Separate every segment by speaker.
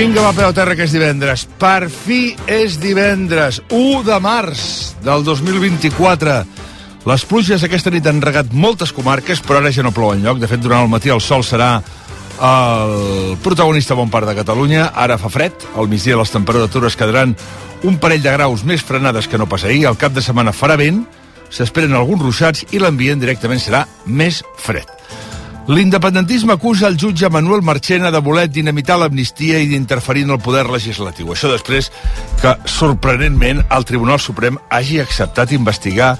Speaker 1: Vinga, va, peu terra, que és divendres. Per fi és divendres, 1 de març del 2024. Les pluges aquesta nit han regat moltes comarques, però ara ja no plou enlloc. De fet, durant el matí el sol serà el protagonista bon part de Catalunya. Ara fa fred, al migdia les temperatures quedaran un parell de graus més frenades que no pas ahir. Al cap de setmana farà vent, s'esperen alguns ruixats i l'ambient directament serà més fred. L'independentisme acusa el jutge Manuel Marchena de voler dinamitar l'amnistia i d'interferir en el poder legislatiu. Això després que, sorprenentment, el Tribunal Suprem hagi acceptat investigar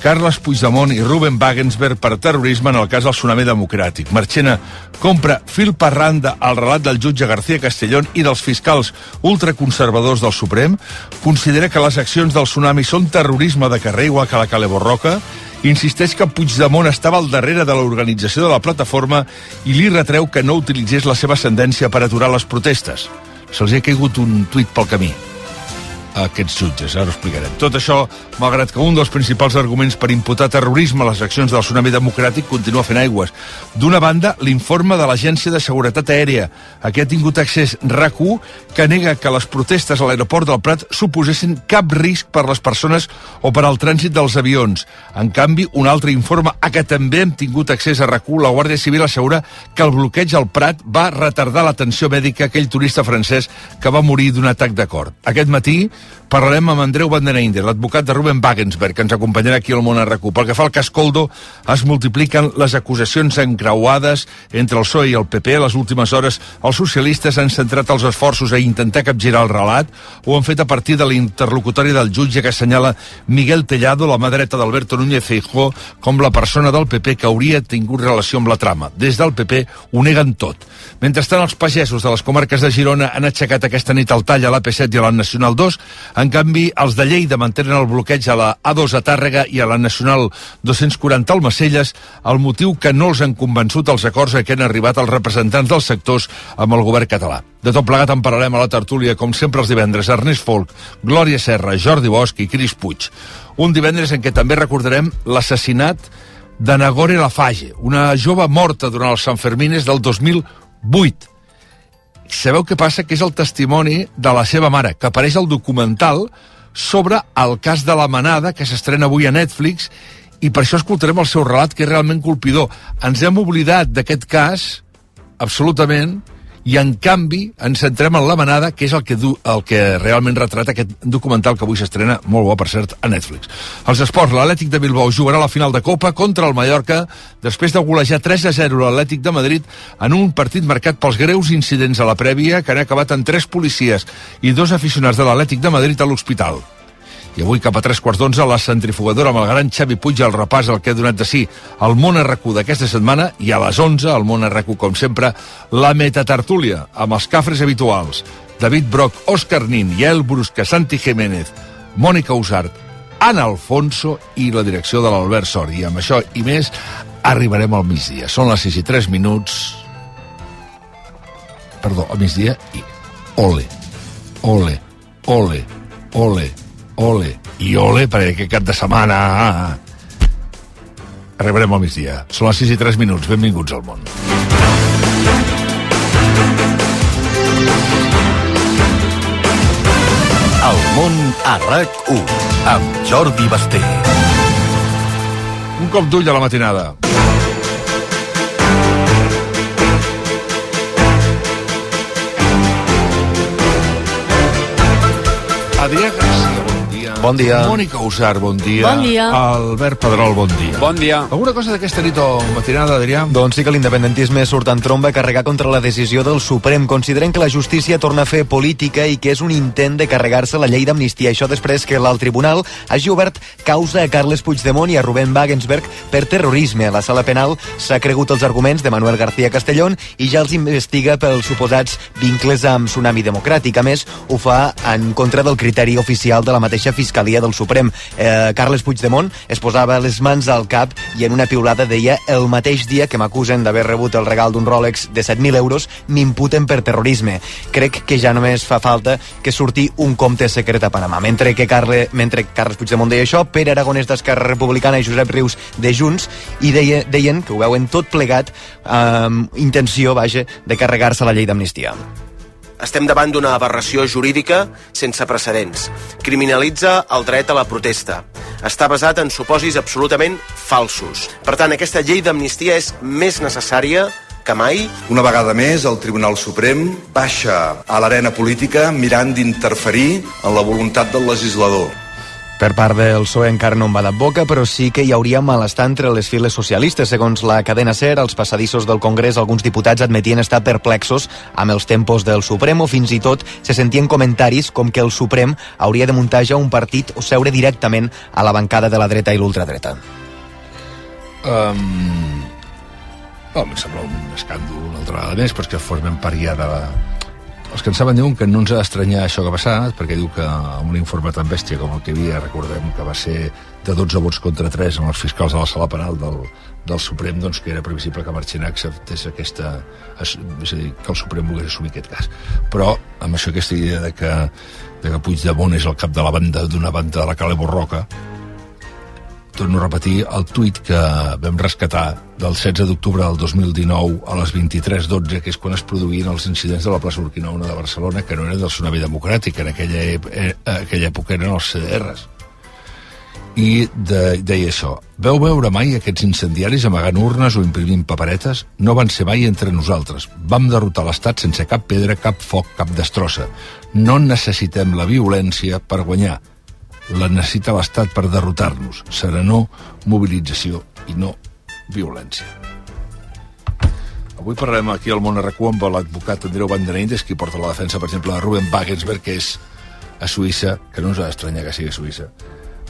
Speaker 1: Carles Puigdemont i Ruben Wagensberg per terrorisme en el cas del tsunami democràtic. Marchena compra fil per randa el relat del jutge García Castellón i dels fiscals ultraconservadors del Suprem, considera que les accions del tsunami són terrorisme de carrer, igual que la Cale Borroca, insisteix que Puigdemont estava al darrere de l'organització de la plataforma i li retreu que no utilitzés la seva ascendència per aturar les protestes. Se'ls ha caigut un tuit pel camí a aquests jutges, ara ho explicarem. Tot això, malgrat que un dels principals arguments per imputar terrorisme a les accions del tsunami democràtic continua fent aigües. D'una banda, l'informe de l'Agència de Seguretat Aèria, a què ha tingut accés RAC1, que nega que les protestes a l'aeroport del Prat suposessin cap risc per les persones o per al trànsit dels avions. En canvi, un altre informe a què també hem tingut accés a RAC1, la Guàrdia Civil assegura que el bloqueig al Prat va retardar l'atenció mèdica a aquell turista francès que va morir d'un atac de cor. Aquest matí, Parlarem amb Andreu Vandereinde, l'advocat de Ruben Wagensberg, que ens acompanyarà aquí al món a RAC1. Pel que fa al cas Coldo, es multipliquen les acusacions encreuades entre el PSOE i el PP. A les últimes hores, els socialistes han centrat els esforços a intentar capgirar el relat. Ho han fet a partir de l'interlocutori del jutge que assenyala Miguel Tellado, la mà dreta d'Alberto Núñez Feijó, com la persona del PP que hauria tingut relació amb la trama. Des del PP ho neguen tot. Mentrestant, els pagesos de les comarques de Girona han aixecat aquesta nit el tall a l'AP7 i a la Nacional 2. En canvi, els de Lleida mantenen el bloqueig a la A2 a Tàrrega i a la Nacional 240 al Macelles, el motiu que no els han convençut els acords a què han arribat els representants dels sectors amb el govern català. De tot plegat en parlarem a la tertúlia, com sempre els divendres, Ernest Folk, Glòria Serra, Jordi Bosch i Cris Puig. Un divendres en què també recordarem l'assassinat de Nagore Lafage, una jove morta durant els Sant Fermines del 2008 sabeu què passa? Que és el testimoni de la seva mare, que apareix al documental sobre el cas de la manada, que s'estrena avui a Netflix, i per això escoltarem el seu relat, que és realment colpidor. Ens hem oblidat d'aquest cas, absolutament, i en canvi ens centrem en la manada, que és el que, du, el que realment retrata aquest documental que avui s'estrena, molt bo per cert, a Netflix. Els esports, l'Atlètic de Bilbao jugarà la final de Copa contra el Mallorca després de golejar 3 a 0 l'Atlètic de Madrid en un partit marcat pels greus incidents a la prèvia que han acabat amb tres policies i dos aficionats de l'Atlètic de Madrid a l'hospital. I avui, cap a tres quarts d'onze, la centrifugadora amb el gran Xavi Puig al repàs el que ha donat de si el món RQ d'aquesta setmana i a les 11, el món RQ, com sempre, la metatartúlia, amb els cafres habituals. David Broc, Òscar Nin, Yael Brusca, Santi Jiménez, Mònica Usart, Ana Alfonso i la direcció de l'Albert Sori. I amb això i més arribarem al migdia. Són les 6 i 3 minuts... Perdó, al migdia i ole, ole, ole, ole, ole i ole perquè aquest cap de setmana arribarem al migdia. Són les 6 i 3 minuts. Benvinguts al món.
Speaker 2: El món a RAC1 amb Jordi Basté.
Speaker 1: Un cop d'ull a la matinada. Bon dia.
Speaker 3: Bon dia.
Speaker 1: Mònica Usar, bon dia.
Speaker 4: Bon dia.
Speaker 1: Albert Pedrol, bon dia.
Speaker 3: Bon dia.
Speaker 1: Alguna cosa d'aquesta nit o matinada, Adrià?
Speaker 3: Doncs sí que l'independentisme surt en tromba a carregar contra la decisió del Suprem. Consideren que la justícia torna a fer política i que és un intent de carregar-se la llei d'amnistia. Això després que l'alt tribunal hagi obert causa a Carles Puigdemont i a Rubén Wagensberg per terrorisme. A la sala penal s'ha cregut els arguments de Manuel García Castellón i ja els investiga pels suposats vincles amb Tsunami Democràtic. A més, ho fa en contra del criteri oficial de la mateixa Fiscalia del Suprem. Eh, Carles Puigdemont es posava les mans al cap i en una piulada deia el mateix dia que m'acusen d'haver rebut el regal d'un Rolex de 7.000 euros m'imputen per terrorisme. Crec que ja només fa falta que surti un compte secret a Panamà. Mentre que Carle, mentre Carles Puigdemont deia això, Pere Aragonès d'Esquerra Republicana i Josep Rius de Junts i deia, deien que ho veuen tot plegat amb intenció, vaja, de carregar-se la llei d'amnistia.
Speaker 5: Estem davant d'una aberració jurídica sense precedents. Criminalitza el dret a la protesta. Està basat en supòsits absolutament falsos. Per tant, aquesta llei d'amnistia és més necessària que mai
Speaker 6: Una vegada més, el Tribunal Suprem baixa a l'arena política mirant d'interferir en la voluntat del legislador.
Speaker 3: Per part del PSOE encara no en va de boca, però sí que hi hauria malestar entre les files socialistes. Segons la cadena SER, als passadissos del Congrés alguns diputats admetien estar perplexos amb els tempos del Suprem o fins i tot se sentien comentaris com que el Suprem hauria de muntar ja un partit o seure directament a la bancada de la dreta i l'ultradreta.
Speaker 1: Um... Oh, em sembla un escàndol una altra vegada més, perquè formem part ja de la... Els que en saben diuen que no ens ha d'estranyar això que ha passat, perquè diu que amb un informe tan bèstia com el que hi havia, recordem que va ser de 12 vots contra 3 amb els fiscals de la sala penal del, del Suprem, doncs que era previsible que Marchena acceptés aquesta... És a dir, que el Suprem volgués assumir aquest cas. Però amb això aquesta idea de que, de que Puigdemont és el cap de la banda d'una banda de la Cale Borroca, torno a repetir el tuit que vam rescatar del 16 d'octubre del 2019 a les 23.12, que és quan es produïen els incidents de la plaça Urquinaona de Barcelona, que no eren del Tsunami Democràtic, en aquella, eh, aquella època eren els CDRs. I de, deia això, veu veure mai aquests incendiaris amagant urnes o imprimint paperetes? No van ser mai entre nosaltres. Vam derrotar l'Estat sense cap pedra, cap foc, cap destrossa. No necessitem la violència per guanyar la necessita l'Estat per derrotar-nos. Serenor, mobilització i no violència. Avui parlarem aquí al Món RQ amb l'advocat Andreu Banderendes, qui porta la defensa, per exemple, de Ruben Wagensberg, que és a Suïssa, que no ens ha d'estranyar que sigui a Suïssa.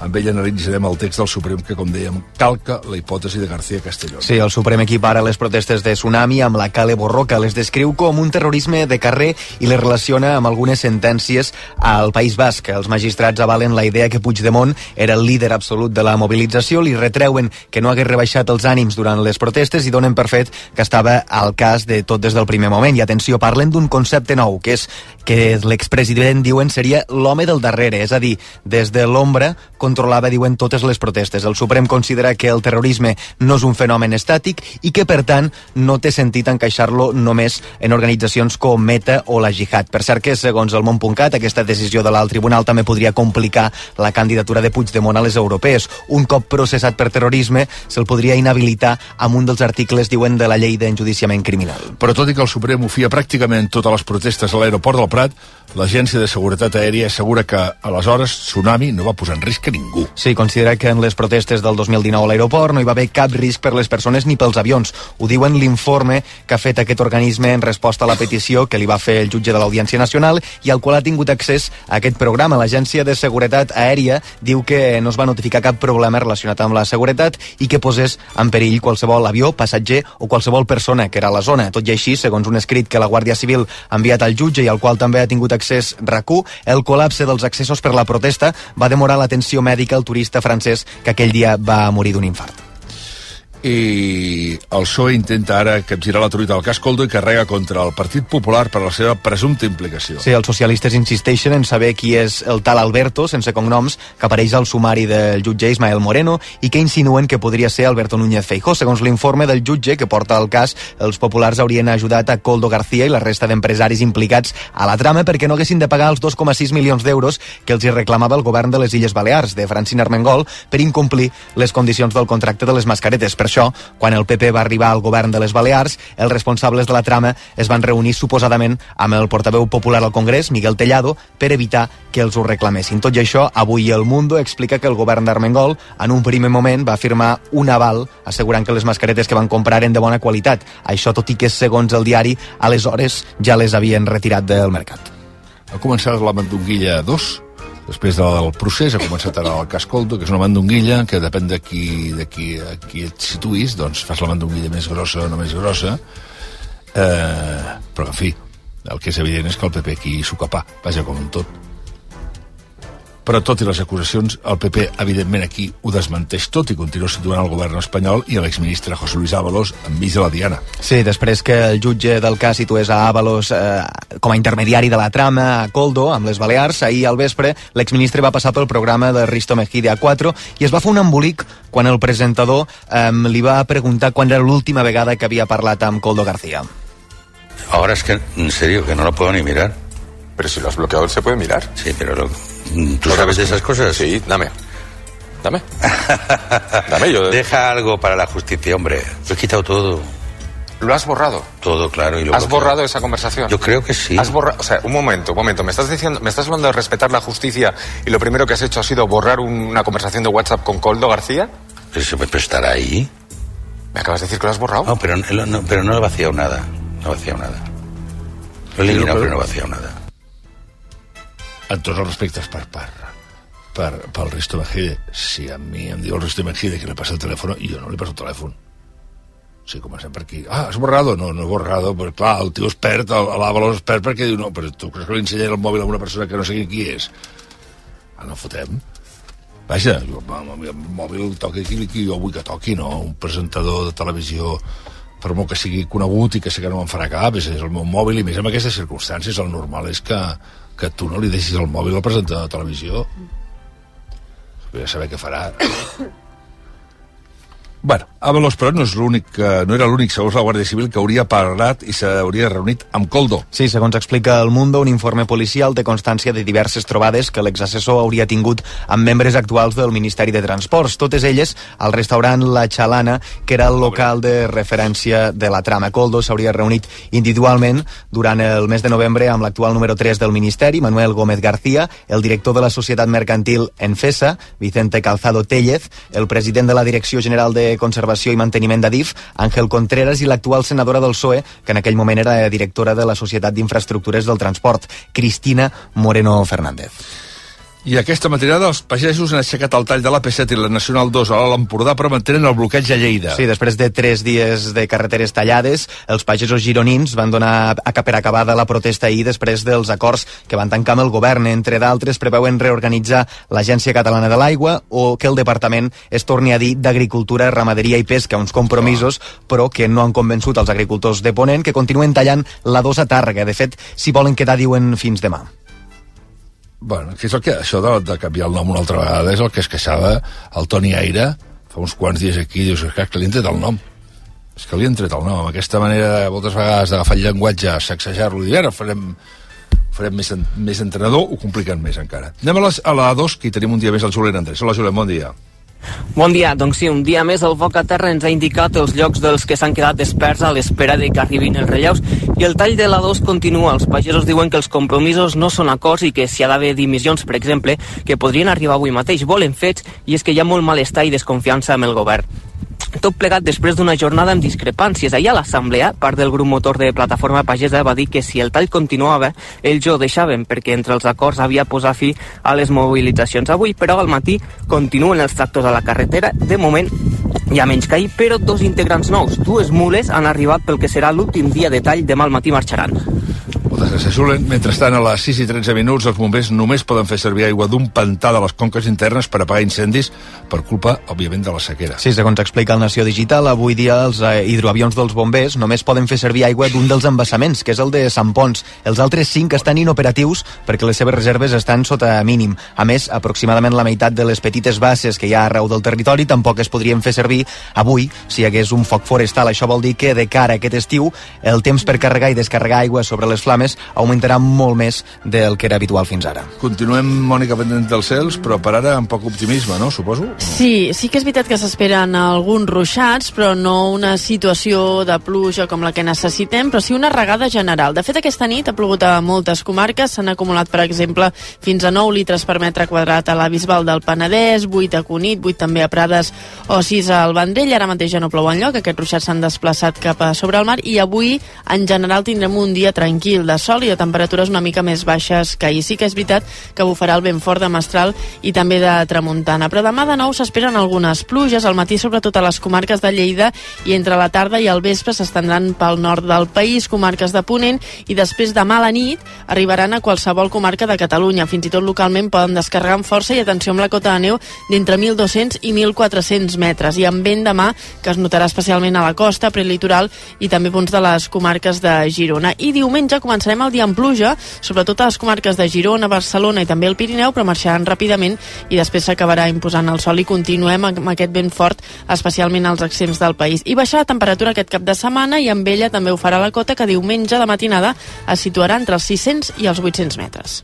Speaker 1: Amb ell analitzarem el text del Suprem que, com dèiem, calca la hipòtesi de García Castellón.
Speaker 3: Sí, el Suprem equipara les protestes de Tsunami amb la Cale Borroca, les descriu com un terrorisme de carrer i les relaciona amb algunes sentències al País Basc. Els magistrats avalen la idea que Puigdemont era el líder absolut de la mobilització, li retreuen que no hagués rebaixat els ànims durant les protestes i donen per fet que estava al cas de tot des del primer moment. I atenció, parlen d'un concepte nou, que és que l'expresident, diuen, seria l'home del darrere, és a dir, des de l'ombra controlava, diuen, totes les protestes. El Suprem considera que el terrorisme no és un fenomen estàtic i que, per tant, no té sentit encaixar-lo només en organitzacions com Meta o la Jihad. Per cert que, segons el món.cat, aquesta decisió de l'alt tribunal també podria complicar la candidatura de Puigdemont a les europees. Un cop processat per terrorisme, se'l podria inhabilitar amb un dels articles, diuen, de la llei d'enjudiciament criminal.
Speaker 1: Però tot i que el Suprem ho fia pràcticament totes les protestes a l'aeroport del Prat, l'Agència de Seguretat Aèria assegura que, aleshores, Tsunami no va posar en risc a ningú.
Speaker 3: Sí, considera que en les protestes del 2019 a l'aeroport no hi va haver cap risc per les persones ni pels avions. Ho diuen l'informe que ha fet aquest organisme en resposta a la petició que li va fer el jutge de l'Audiència Nacional i al qual ha tingut accés a aquest programa. L'Agència de Seguretat Aèria diu que no es va notificar cap problema relacionat amb la seguretat i que posés en perill qualsevol avió, passatger o qualsevol persona que era a la zona. Tot i així, segons un escrit que la Guàrdia Civil ha enviat al jutge i al qual també ha tingut accés RAC1, el col·lapse dels accessos per la protesta va demorar l'atenció mèdica al turista francès que aquell dia va morir d'un infart
Speaker 1: i el PSOE intenta ara capgirar la truita del cas Coldo i carrega contra el Partit Popular per la seva presumpta implicació.
Speaker 3: Sí, els socialistes insisteixen en saber qui és el tal Alberto, sense cognoms, que apareix al sumari del jutge Ismael Moreno i que insinuen que podria ser Alberto Núñez Feijó. Segons l'informe del jutge que porta el cas, els populars haurien ajudat a Coldo García i la resta d'empresaris implicats a la trama perquè no haguessin de pagar els 2,6 milions d'euros que els hi reclamava el govern de les Illes Balears, de Francina Armengol, per incomplir les condicions del contracte de les mascaretes. Per això, quan el PP va arribar al govern de les Balears, els responsables de la trama es van reunir suposadament amb el portaveu popular al Congrés, Miguel Tellado, per evitar que els ho reclamessin. Tot i això, avui El Mundo explica que el govern d'Armengol en un primer moment va firmar un aval assegurant que les mascaretes que van comprar eren de bona qualitat. Això tot i que, segons el diari, aleshores ja les havien retirat del mercat.
Speaker 1: Ha començat la Mandonguilla 2, després del procés ha començat ara el Cascoldo, que és una mandonguilla que depèn de qui, de qui, a qui et situïs, doncs fas la mandonguilla més grossa o no més grossa, eh, però en fi, el que és evident és que el PP aquí s'ho capà, vaja com un tot però tot i les acusacions, el PP, evidentment, aquí ho desmenteix tot i continua situant el govern espanyol i l'exministre José Luis Ábalos enmig de la diana.
Speaker 3: Sí, després que el jutge del cas situés a Ábalos eh, com a intermediari de la trama a Coldo, amb les Balears, ahir al vespre l'exministre va passar pel programa de Risto Mejide a 4 i es va fer un embolic quan el presentador eh, li va preguntar quan era l'última vegada que havia parlat amb Coldo García.
Speaker 4: Ahora es que, en serio, que no lo puedo ni mirar.
Speaker 7: Pero si lo has bloqueado, se puede mirar.
Speaker 4: Sí, pero lo, ¿tú sabes de esas cosas?
Speaker 7: Sí, dame. Dame. dame yo.
Speaker 4: Deja algo para la justicia, hombre. Lo he quitado todo.
Speaker 7: ¿Lo has borrado?
Speaker 4: Todo, claro. Y lo
Speaker 7: ¿Has borrado esa conversación?
Speaker 4: Yo creo que sí.
Speaker 7: Has borrado, o sea, un momento, un momento. Me estás diciendo, me estás hablando de respetar la justicia y lo primero que has hecho ha sido borrar una conversación de WhatsApp con Coldo García.
Speaker 4: Pero, se- pero estará ahí.
Speaker 7: Me acabas de decir que lo has borrado.
Speaker 4: No, pero no, no, pero no he vaciado nada. No he vaciado nada. Lo he eliminado,
Speaker 1: pero-
Speaker 4: pero no he vaciado nada.
Speaker 1: En tots els respectes per, per, per, pel Risto Mejide, si a mi em diu el Risto Mejide que li passa el telèfon, jo no li passo el telèfon. Sí, comencem per aquí. Ah, has borrado? No, no he borrado, però clar, el tio es perd, l'Avalos es perd perquè diu, no, però tu creus que li ensenyaré el mòbil a una persona que no sé qui és? Ah, no fotem. Vaja, jo, el mòbil toqui qui, qui jo vull que toqui, no? Un presentador de televisió per molt que sigui conegut i que sé que no me'n farà cap, és, és el meu mòbil i més en aquestes circumstàncies el normal és que, que tu no li deixis el mòbil al presentador de televisió. Vull saber què farà Bueno, Avalos, però, no, és l'únic, que- no era l'únic, segons la Guàrdia Civil, que hauria parlat i s'hauria reunit amb Coldo.
Speaker 3: Sí, segons explica El Mundo, un informe policial té constància de diverses trobades que l'exassessor hauria tingut amb membres actuals del Ministeri de Transports, totes elles al restaurant La Xalana, que era el local de referència de la trama. Coldo s'hauria reunit individualment durant el mes de novembre amb l'actual número 3 del Ministeri, Manuel Gómez García, el director de la Societat Mercantil Enfesa, Vicente Calzado Tellez, el president de la Direcció General de Conservació i Manteniment d'Adif, Àngel Contreras, i l'actual senadora del PSOE, que en aquell moment era directora de la Societat d'Infraestructures del Transport, Cristina Moreno Fernández.
Speaker 1: I aquesta matinada els pagesos han aixecat el tall de la P7 i la Nacional 2 a l'Empordà però mantenen el bloqueig a Lleida.
Speaker 3: Sí, després de tres dies de carreteres tallades, els pagesos gironins van donar a per acabada la protesta ahir després dels acords que van tancar amb el govern. Entre d'altres, preveuen reorganitzar l'Agència Catalana de l'Aigua o que el departament es torni a dir d'Agricultura, Ramaderia i Pesca, uns compromisos, però que no han convençut els agricultors de Ponent que continuen tallant la 2 a Tàrrega. De fet, si volen quedar, diuen fins demà.
Speaker 1: Bueno, que és el que, això de, de canviar el nom una altra vegada és el que es queixava el Toni Aire fa uns quants dies aquí, dius, és que li han tret el nom. És que li han tret el nom. Aquesta manera, moltes vegades, d'agafar el llenguatge, sacsejar-lo, i ara farem, farem més, en, més entrenador, ho compliquen més encara. Anem a, les, a la 2, que hi tenim un dia més el Julián Andrés. Hola, Julián, bon dia.
Speaker 8: Bon dia, doncs sí, un dia més el Foc a Terra ens ha indicat els llocs dels que s'han quedat desperts a l'espera de que arribin els relleus i el tall de la 2 continua. Els pagesos diuen que els compromisos no són acords i que si ha d'haver dimissions, per exemple, que podrien arribar avui mateix, volen fets i és que hi ha molt malestar i desconfiança amb el govern. Tot plegat després d'una jornada amb discrepàncies. Ahir a l'assemblea, part del grup motor de Plataforma Pagesa va dir que si el tall continuava, ells ho deixaven, perquè entre els acords havia posar fi a les mobilitzacions. Avui, però, al matí continuen els tractors a la carretera. De moment, hi ha menys que ahir, però dos integrants nous, dues mules, han arribat pel que serà l'últim dia de tall. Demà al matí marxaran.
Speaker 1: Moltes gràcies, Julen. Mentrestant, a les 6 i 13 minuts, els bombers només poden fer servir aigua d'un pantà de les conques internes per apagar incendis per culpa, òbviament, de la sequera.
Speaker 3: Sí, segons explica el Nació Digital, avui dia els eh, hidroavions dels bombers només poden fer servir aigua d'un dels embassaments, que és el de Sant Pons. Els altres cinc estan inoperatius perquè les seves reserves estan sota mínim. A més, aproximadament la meitat de les petites basses que hi ha arreu del territori tampoc es podrien fer servir avui si hi hagués un foc forestal. Això vol dir que de cara a aquest estiu el temps per carregar i descarregar aigua sobre les flames més, augmentarà molt més del que era habitual fins ara.
Speaker 1: Continuem, Mònica, pendent dels cels, però per ara amb poc optimisme, no? Suposo?
Speaker 9: Sí, sí que és veritat que s'esperen alguns ruixats, però no una situació de pluja com la que necessitem, però sí una regada general. De fet, aquesta nit ha plogut a moltes comarques, s'han acumulat, per exemple, fins a 9 litres per metre quadrat a la Bisbal del Penedès, 8 a Cunit, 8 també a Prades o 6 al Vendrell. Ara mateix ja no plou enlloc, aquests ruixats s'han desplaçat cap a sobre el mar i avui, en general, tindrem un dia tranquil de sol i de temperatures una mica més baixes que ahir. Sí que és veritat que bufarà el vent fort de mestral i també de tramuntana. Però demà de nou s'esperen algunes pluges, al matí sobretot a les comarques de Lleida i entre la tarda i el vespre s'estendran pel nord del país, comarques de Ponent, i després demà a la nit arribaran a qualsevol comarca de Catalunya. Fins i tot localment poden descarregar amb força i atenció amb la cota de neu d'entre 1.200 i 1.400 metres. I amb vent demà, que es notarà especialment a la costa, prelitoral i també punts de les comarques de Girona. I diumenge començarem el dia amb pluja, sobretot a les comarques de Girona, Barcelona i també el Pirineu, però marxaran ràpidament i després s'acabarà imposant el sol i continuem amb aquest vent fort, especialment als extrems del país. I baixar la temperatura aquest cap de setmana i amb ella també ho farà la cota que diumenge de matinada es situarà entre els 600 i els 800 metres.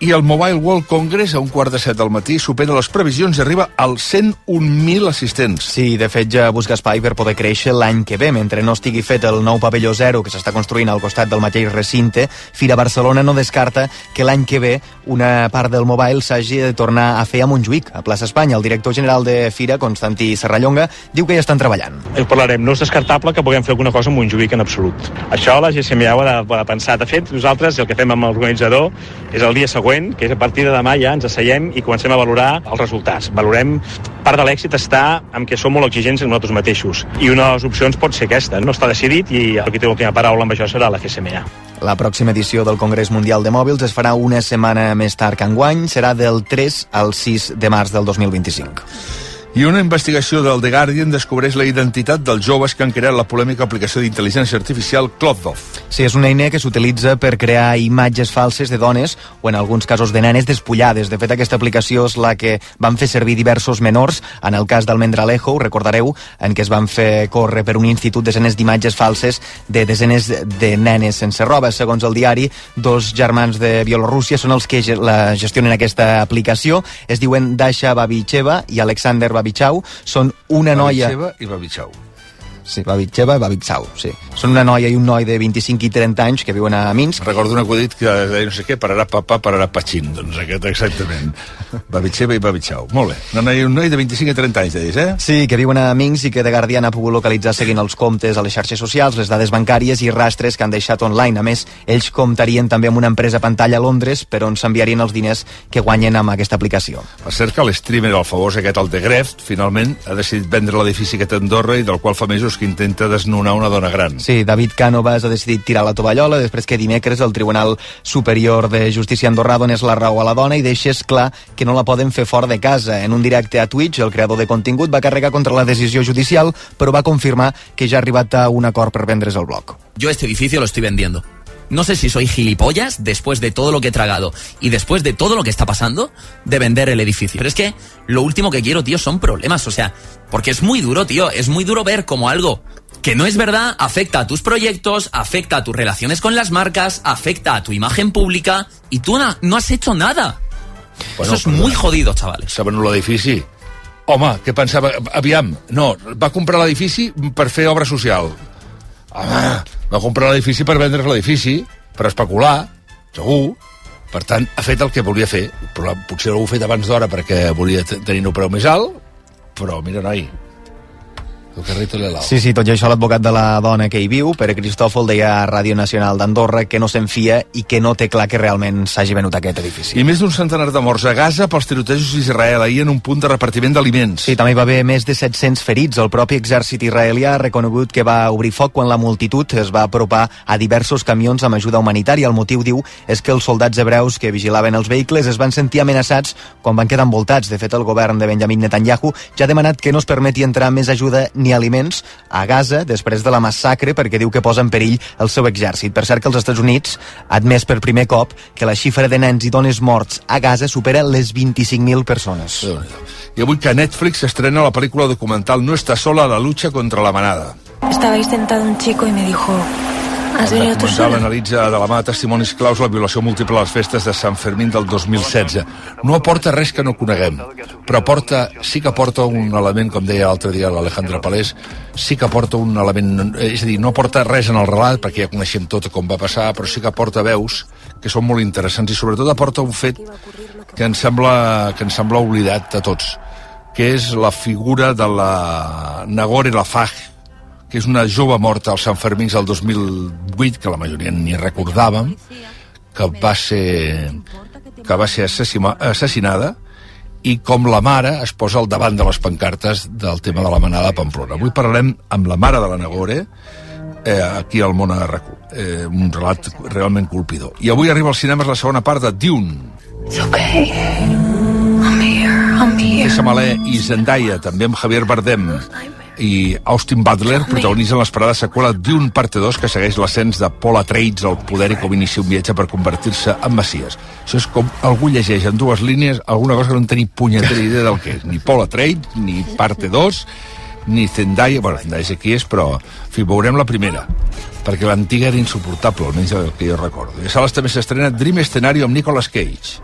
Speaker 1: I el Mobile World Congress a un quart de set del matí supera les previsions i arriba als 101.000 assistents.
Speaker 3: Sí, de fet ja busca espai per poder créixer l'any que ve. Mentre no estigui fet el nou pavelló zero que s'està construint al costat del mateix recinte, Fira Barcelona no descarta que l'any que ve una part del Mobile s'hagi de tornar a fer a Montjuïc, a plaça Espanya. El director general de Fira, Constantí Serrallonga, diu que ja estan treballant.
Speaker 10: Ho parlarem. No és descartable que puguem fer alguna cosa a Montjuïc en absolut. Això la GCMA ho ha de, ho ha de pensar. De fet, nosaltres el que fem amb l'organitzador és el dia següent, que és a partir de demà ja ens asseiem i comencem a valorar els resultats. Valorem part de l'èxit està en que som molt exigents amb nosaltres mateixos. I una de les opcions pot ser aquesta. No està decidit i el que té l'última paraula amb això serà la GSMA.
Speaker 3: La pròxima edició del Congrés Mundial de Mòbils es farà una setmana més tard que enguany, serà del 3 al 6 de març del 2025.
Speaker 1: I una investigació del The Guardian descobreix la identitat dels joves que han creat la polèmica aplicació d'intel·ligència artificial Clothoff.
Speaker 3: Sí, és una eina que s'utilitza per crear imatges falses de dones o en alguns casos de nenes despullades. De fet, aquesta aplicació és la que van fer servir diversos menors en el cas del Mendralejo, ho recordareu, en què es van fer córrer per un institut desenes d'imatges falses de desenes de nenes sense roba. Segons el diari, dos germans de Bielorússia són els que la gestionen aquesta aplicació. Es diuen Dasha Babicheva i Alexander Babichau. Són una noia...
Speaker 1: Babicheva i Babichau.
Speaker 3: Sí, Babicheva i Babichau, sí. Són una noia i un noi de 25 i 30 anys que viuen a Minsk.
Speaker 1: Recordo un acudit que deia no sé què, pararà papà, pararà patxin. Doncs aquest exactament. Babicheva i Babichau. Molt bé. Una noia i un noi de 25 i 30 anys, deies, eh?
Speaker 3: Sí, que viuen a Minsk i que The Guardian ha pogut localitzar seguint els comptes a les xarxes socials, les dades bancàries i rastres que han deixat online. A més, ells comptarien també amb una empresa pantalla a Londres per on s'enviarien els diners que guanyen amb aquesta aplicació.
Speaker 1: Per cert que l'streamer, el famós aquest, el de Greft, finalment ha decidit vendre l'edifici que té a Andorra i del qual fa mesos que intenta desnonar una dona gran.
Speaker 3: Sí, David Cánovas ha decidit tirar la tovallola després que dimecres el Tribunal Superior de Justícia Andorrà donés la raó a la dona i deixés clar que no la poden fer fora de casa. En un directe a Twitch, el creador de contingut va carregar contra la decisió judicial, però va confirmar que ja ha arribat a un acord per vendre's el bloc.
Speaker 11: Yo este edificio lo estoy vendiendo. No sé si soy gilipollas después de todo lo que he tragado y después de todo lo que está pasando de vender el edificio. Pero es que lo último que quiero, tío, son problemas. O sea, porque es muy duro, tío. Es muy duro ver como algo que no es verdad afecta a tus proyectos, afecta a tus relaciones con las marcas, afecta a tu imagen pública y tú no, has hecho nada.
Speaker 1: Bueno,
Speaker 11: Eso es muy jodido, chavales.
Speaker 1: S'ha venut l'edifici. Home, què pensava? Aviam, no, va comprar l'edifici per fer obra social. Home, va comprar l'edifici per vendre's l'edifici, per especular, segur. Per tant, ha fet el que volia fer. Però potser ho ha fet abans d'hora perquè volia te- tenir un preu més alt, però mira, noi, el carrito l'helado.
Speaker 3: Sí, sí, tot i això l'advocat de la dona que hi viu, Pere Cristòfol, deia a Ràdio Nacional d'Andorra que no se'n fia i que no té clar que realment s'hagi venut aquest edifici.
Speaker 1: I més d'un centenar de morts a Gaza pels tirotejos d'Israel ahir en un punt de repartiment d'aliments.
Speaker 3: Sí, també hi va haver més de 700 ferits. El propi exèrcit israelià ha reconegut que va obrir foc quan la multitud es va apropar a diversos camions amb ajuda humanitària. El motiu, diu, és que els soldats hebreus que vigilaven els vehicles es van sentir amenaçats quan van quedar envoltats. De fet, el govern de Benjamin Netanyahu ja ha demanat que no es permeti entrar més ajuda ni aliments a Gaza després de la massacre perquè diu que posa en perill el seu exèrcit. Per cert que els Estats Units ha admès per primer cop que la xifra de nens i dones morts a Gaza supera les 25.000 persones.
Speaker 1: I avui que a Netflix s'estrena la pel·lícula documental No está sola la lucha contra la manada.
Speaker 12: Estaba sentado un chico y me dijo,
Speaker 1: El documental analitza de la mà de testimonis claus la violació múltiple a les festes de Sant Fermín del 2016. No aporta res que no coneguem, però aporta, sí que aporta un element, com deia l'altre dia l'Alejandra Palés, sí que aporta un element, és a dir, no aporta res en el relat, perquè ja coneixem tot com va passar, però sí que aporta veus que són molt interessants i sobretot aporta un fet que ens sembla, que ens sembla oblidat a tots, que és la figura de la Nagore Lafaj, que és una jove morta als Sant Fermins del 2008, que la majoria ni recordàvem, que va ser, que va ser assassima, assassinada, i com la mare es posa al davant de les pancartes del tema de la manada a Pamplona. Avui parlarem amb la mare de la Nagore, eh, aquí al món a RAC1. Eh, un relat realment colpidor. I avui arriba als cinemes la segona part de Dune.
Speaker 12: It's okay. I'm here. I'm here.
Speaker 1: Malé i Zendaya, també amb Javier Bardem i Austin Butler protagonitzen l'esperada seqüela Dune Parte 2 que segueix l'ascens de Paul Atreides al poder i com inicia un viatge per convertir-se en Messias. Això és com algú llegeix en dues línies alguna cosa que no en teni punyetera idea del que és. Ni Paul Atreides, ni Parte 2, ni Zendaya, bueno, Zendaya sé qui és, però, en fi, veurem la primera perquè l'antiga era insuportable, almenys el que jo recordo. I a sales també s'estrena Dream Scenario amb Nicolas Cage.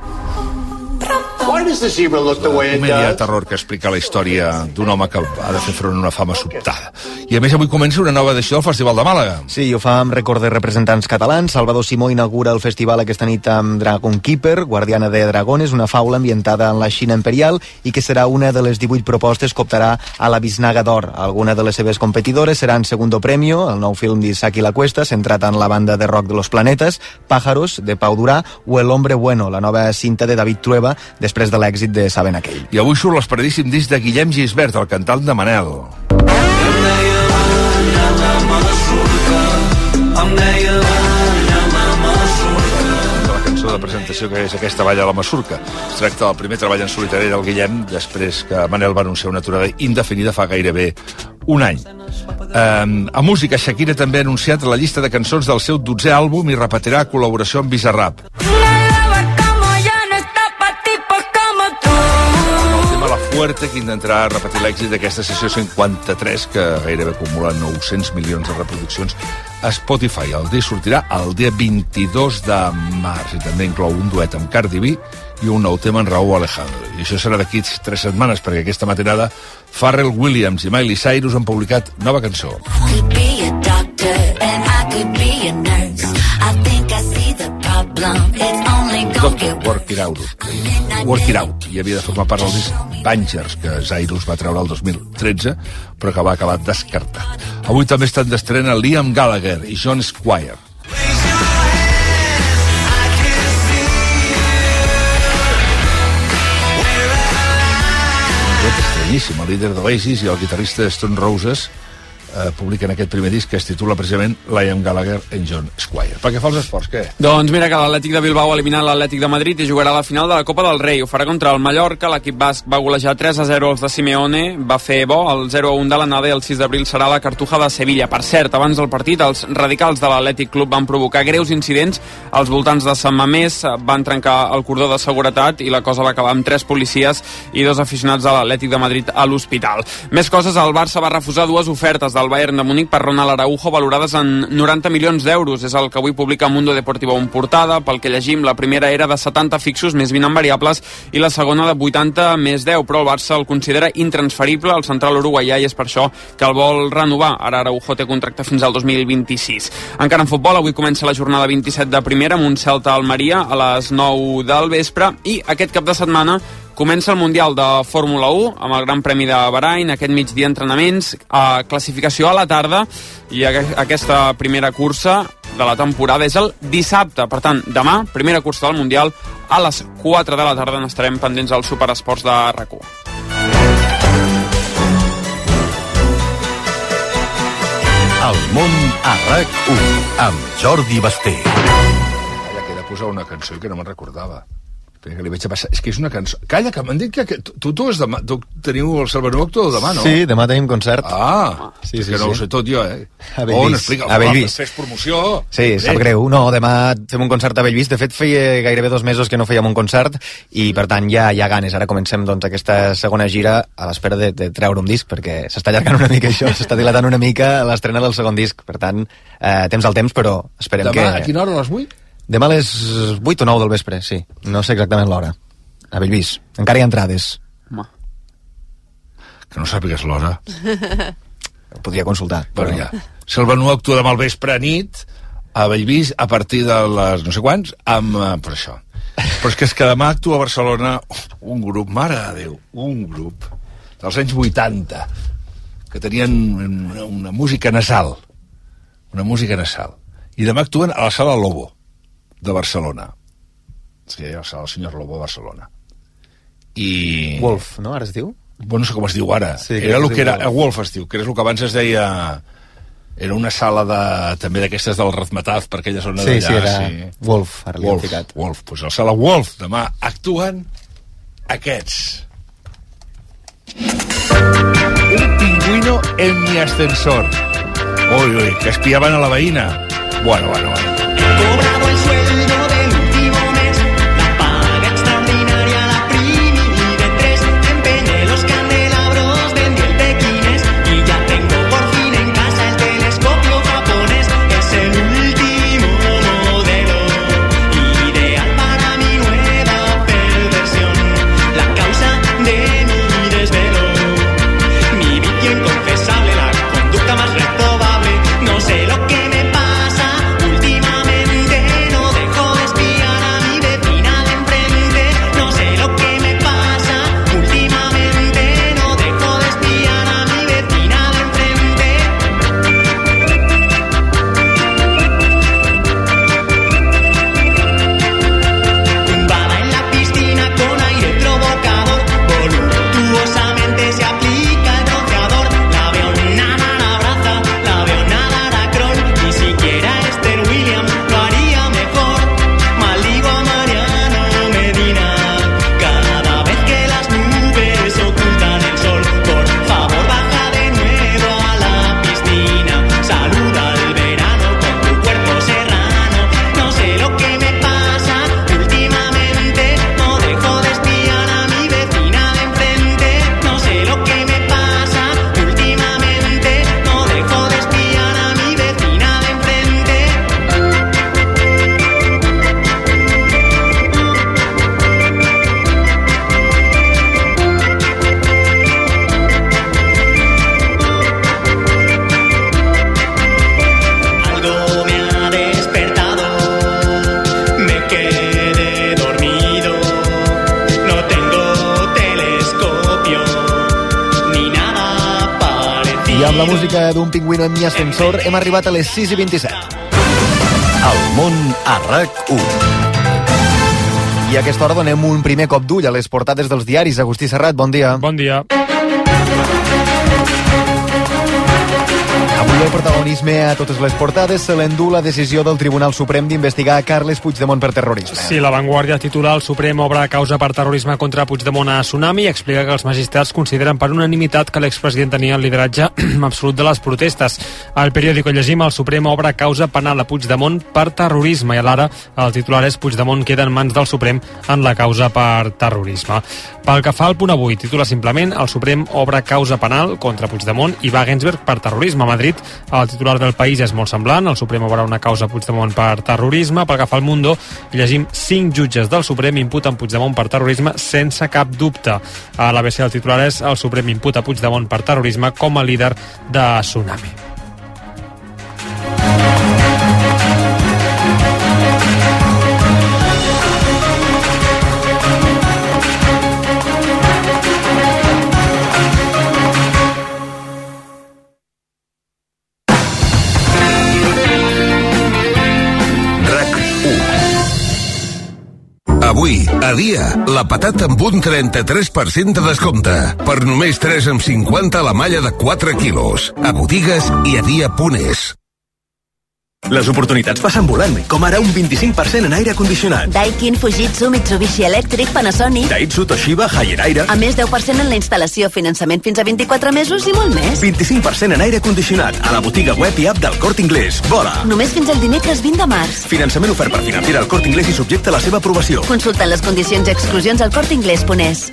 Speaker 13: Why does the zebra look the way it
Speaker 1: comèdia de terror que explica la història d'un home que ha de fer front a una fama sobtada. I a més avui comença una nova edició del Festival de Màlaga.
Speaker 3: Sí, ho fa amb record de representants catalans. Salvador Simó inaugura el festival aquesta nit amb Dragon Keeper, Guardiana de Dragones, una faula ambientada en la Xina imperial i que serà una de les 18 propostes que optarà a la Bisnaga d'Or. Alguna de les seves competidores seran Segundo Premio, el nou film d'Isaac i la Cuesta, centrat en la banda de rock de los planetes, Pájaros, de Pau Durà, o El hombre bueno, la nova cinta de David Trueba, després de l'èxit de Saben aquell.
Speaker 1: I avui surt l'esperadíssim disc de Guillem Gisbert, el cantant de Manel. la cançó de presentació que és aquesta balla a la Masurca. Es tracta del primer treball en solitari del Guillem després que Manel va anunciar una aturada indefinida fa gairebé un any. Um, a música, Shakira també ha anunciat la llista de cançons del seu 12è àlbum i repetirà col·laboració amb Bizarrap. El Fuerte, que intentarà repetir l'èxit d'aquesta sessió 53, que gairebé acumula 900 milions de reproduccions a Spotify. El disc sortirà el dia 22 de març i també inclou un duet amb Cardi B i un nou tema en Raúl Alejandro. I això serà d'aquí tres setmanes, perquè aquesta matinada Pharrell Williams i Miley Cyrus han publicat nova cançó.
Speaker 12: could be a doctor and I could be a nurse. I think Get
Speaker 1: Work It Out. Work It Out. I havia de formar part del disc Bangers, que Cyrus va treure el 2013, però que va acabar descartat. Avui també estan d'estrena Liam Gallagher i John Squire. estranyíssim. El líder d'Oasis i el guitarrista de Stone Roses eh, publiquen aquest primer disc que es titula precisament Liam Gallagher en John Squire. Pel que fa als esports, què?
Speaker 14: Doncs mira que l'Atlètic de Bilbao ha eliminat l'Atlètic de Madrid i jugarà la final de la Copa del Rei. Ho farà contra el Mallorca, l'equip basc va golejar 3 a 0 els de Simeone, va fer bo el 0 a 1 de l'anada i el 6 d'abril serà la Cartuja de Sevilla. Per cert, abans del partit, els radicals de l'Atlètic Club van provocar greus incidents als voltants de Sant Mamés, van trencar el cordó de seguretat i la cosa va acabar amb tres policies i dos aficionats de l'Atlètic de Madrid a l'hospital. Més coses, el Barça va refusar dues ofertes del Bayern de Múnich per Ronald Araujo valorades en 90 milions d'euros. És el que avui publica Mundo Deportivo en portada. Pel que llegim, la primera era de 70 fixos més 20 en variables i la segona de 80 més 10, però el Barça el considera intransferible. El central uruguaià i és per això que el vol renovar. Ara Araujo té contracte fins al 2026. Encara en futbol, avui comença la jornada 27 de primera amb un Celta Almeria a les 9 del vespre i aquest cap de setmana Comença el Mundial de Fórmula 1 amb el Gran Premi de Bahrain, aquest migdia entrenaments, a classificació a la tarda i aqu- aquesta primera cursa de la temporada és el dissabte. Per tant, demà, primera cursa del Mundial, a les 4 de la tarda n'estarem pendents al Superesports de rac
Speaker 15: El món a RAC1 amb Jordi Basté.
Speaker 1: Calla, que he de posar una cançó que no me'n recordava.
Speaker 16: Espera, que li vaig a passar. És que és una cançó... Calla, que m'han dit que, que tu, tu, és demà, tu teniu el Salvador Actor demà, no?
Speaker 3: Sí, demà tenim concert.
Speaker 16: Ah,
Speaker 3: sí,
Speaker 16: és
Speaker 3: sí,
Speaker 16: que no
Speaker 3: sí.
Speaker 16: ho sé tot jo, eh?
Speaker 3: A Bellvís.
Speaker 16: On, explica,
Speaker 3: A Bellvís.
Speaker 16: Fes promoció.
Speaker 3: Sí,
Speaker 16: Bé.
Speaker 3: sap greu. No, demà fem un concert a Bellvís. De fet, feia gairebé dos mesos que no fèiem un concert i, per tant, ja hi ha ganes. Ara comencem doncs, aquesta segona gira a l'espera de, de treure un disc, perquè s'està allargant una mica això, s'està dilatant una mica l'estrena del segon disc. Per tant, eh, temps al temps, però esperem
Speaker 16: Demà,
Speaker 3: que...
Speaker 16: a quina hora, a les 8?
Speaker 3: Demà a les 8 o 9 del vespre, sí. No sé exactament l'hora. A Bellvís. Encara hi ha entrades.
Speaker 16: Que no sàpigues l'hora.
Speaker 3: Ho podria consultar.
Speaker 16: Bueno, ja. Salvador actua demà al vespre a nit a Bellvís a partir de les no sé quants amb, eh, per això però és que és que demà actua a Barcelona un grup, mare de Déu un grup dels anys 80 que tenien una, una música nasal una música nasal i demà actuen a la sala Lobo de Barcelona sí, a la sala Senyor Lobo de Barcelona i...
Speaker 3: Wolf, no? Ara es diu?
Speaker 16: Bueno, no sé com es diu ara.
Speaker 3: Sí,
Speaker 16: era el
Speaker 3: que es
Speaker 16: que
Speaker 3: diu
Speaker 16: era... Wolf es diu, que era el que abans es deia... Era una sala de, també d'aquestes del Razmetaz, per aquella zona
Speaker 3: Sí,
Speaker 16: d'allà.
Speaker 3: sí, era Wolf, ara
Speaker 16: Wolf,
Speaker 3: ficat.
Speaker 16: Wolf, pues a la sala Wolf demà actuen aquests. Un pingüino en mi ascensor. Ui, ui, que espiaven a la veïna. Bueno, bueno, bueno.
Speaker 17: Mi
Speaker 3: ascensor hem arribat a les 6 i 27.
Speaker 15: El món a RAC1.
Speaker 3: I a aquesta hora donem un primer cop d'ull a les portades dels diaris. Agustí Serrat, bon dia.
Speaker 18: Bon dia.
Speaker 3: Avui el protagonisme a totes les portades se l'endú la decisió del Tribunal Suprem d'investigar Carles Puigdemont per terrorisme.
Speaker 18: Sí, la Vanguardia titular el Suprem obre causa per terrorisme contra Puigdemont a Tsunami i explica que els magistrats consideren per unanimitat que l'expresident tenia el lideratge absolut de les protestes. Al periòdico llegim el Suprem obre causa penal a Puigdemont per terrorisme i alhora el titular és Puigdemont queda en mans del Suprem en la causa per terrorisme. Pel que fa al punt avui, titula simplement el Suprem obre causa penal contra Puigdemont i Wagensberg per terrorisme a Madrid. El titular del país és molt semblant, el Suprem obre una causa a Puigdemont per terrorisme. Pel que fa al Mundo, llegim cinc jutges del Suprem imputen Puigdemont per terrorisme sense cap dubte. A l'ABC el titular és el Suprem imputa Puigdemont per terrorisme com a líder de Tsunami.
Speaker 19: A dia, la patata amb un 33% de descompte. Per només 3,50 la malla de 4 quilos. A botigues i a dia.es.
Speaker 20: Les oportunitats passen volant, com ara un 25% en aire condicionat.
Speaker 21: Daikin, Fujitsu, Mitsubishi Electric, Panasonic...
Speaker 20: Daihatsu, Toshiba, Haier Aire...
Speaker 21: A més, 10% en la instal·lació, finançament fins a 24 mesos i molt més.
Speaker 20: 25% en aire condicionat a la botiga web i app del Corte Inglés. Vola!
Speaker 21: Només fins al dimecres 20 de març.
Speaker 20: Finançament ofert per financiar el Corte Inglés i subjecte a la seva aprovació.
Speaker 21: Consulta les condicions i exclusions al corteinglés.es.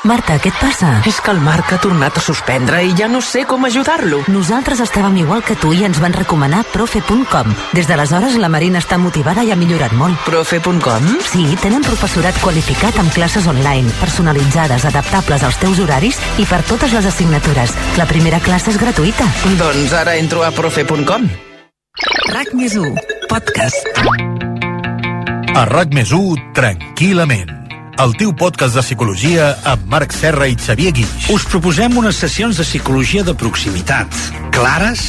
Speaker 22: Marta, què et passa? És que el Marc ha tornat a suspendre i ja no sé com ajudar-lo.
Speaker 23: Nosaltres estàvem igual que tu i ens van recomanar profe.com. Des d'aleshores la Marina està motivada i ha millorat molt.
Speaker 22: Profe.com?
Speaker 23: Sí, tenen professorat qualificat amb classes online, personalitzades, adaptables als teus horaris i per totes les assignatures. La primera classe és gratuïta.
Speaker 22: Doncs ara entro a profe.com.
Speaker 23: RAC més 1, podcast.
Speaker 15: A RAC més 1, tranquil·lament. El teu podcast de psicologia amb Marc Serra i Xavier Guix.
Speaker 13: Us proposem unes sessions de psicologia de proximitat, clares,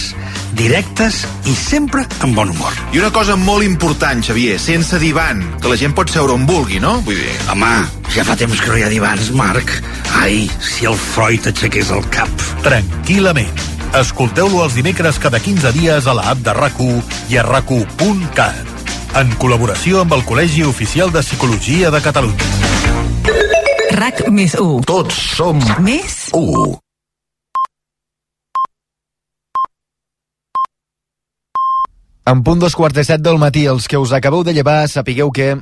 Speaker 13: directes i sempre amb bon humor.
Speaker 24: I una cosa molt important, Xavier, sense divan, que la gent pot seure on vulgui, no? Vull dir...
Speaker 13: Home, ja fa temps que no hi ha divans, Marc. Ai, si el Freud aixequés el cap.
Speaker 15: Tranquil·lament. Escolteu-lo els dimecres cada 15 dies a la app de rac i a rac en col·laboració amb el Col·legi Oficial de Psicologia de Catalunya.
Speaker 23: RAC més 1.
Speaker 15: Tots som
Speaker 23: Més
Speaker 15: 1.
Speaker 3: En punt dos quarts de set del matí, els que us acabeu de llevar, sapigueu que...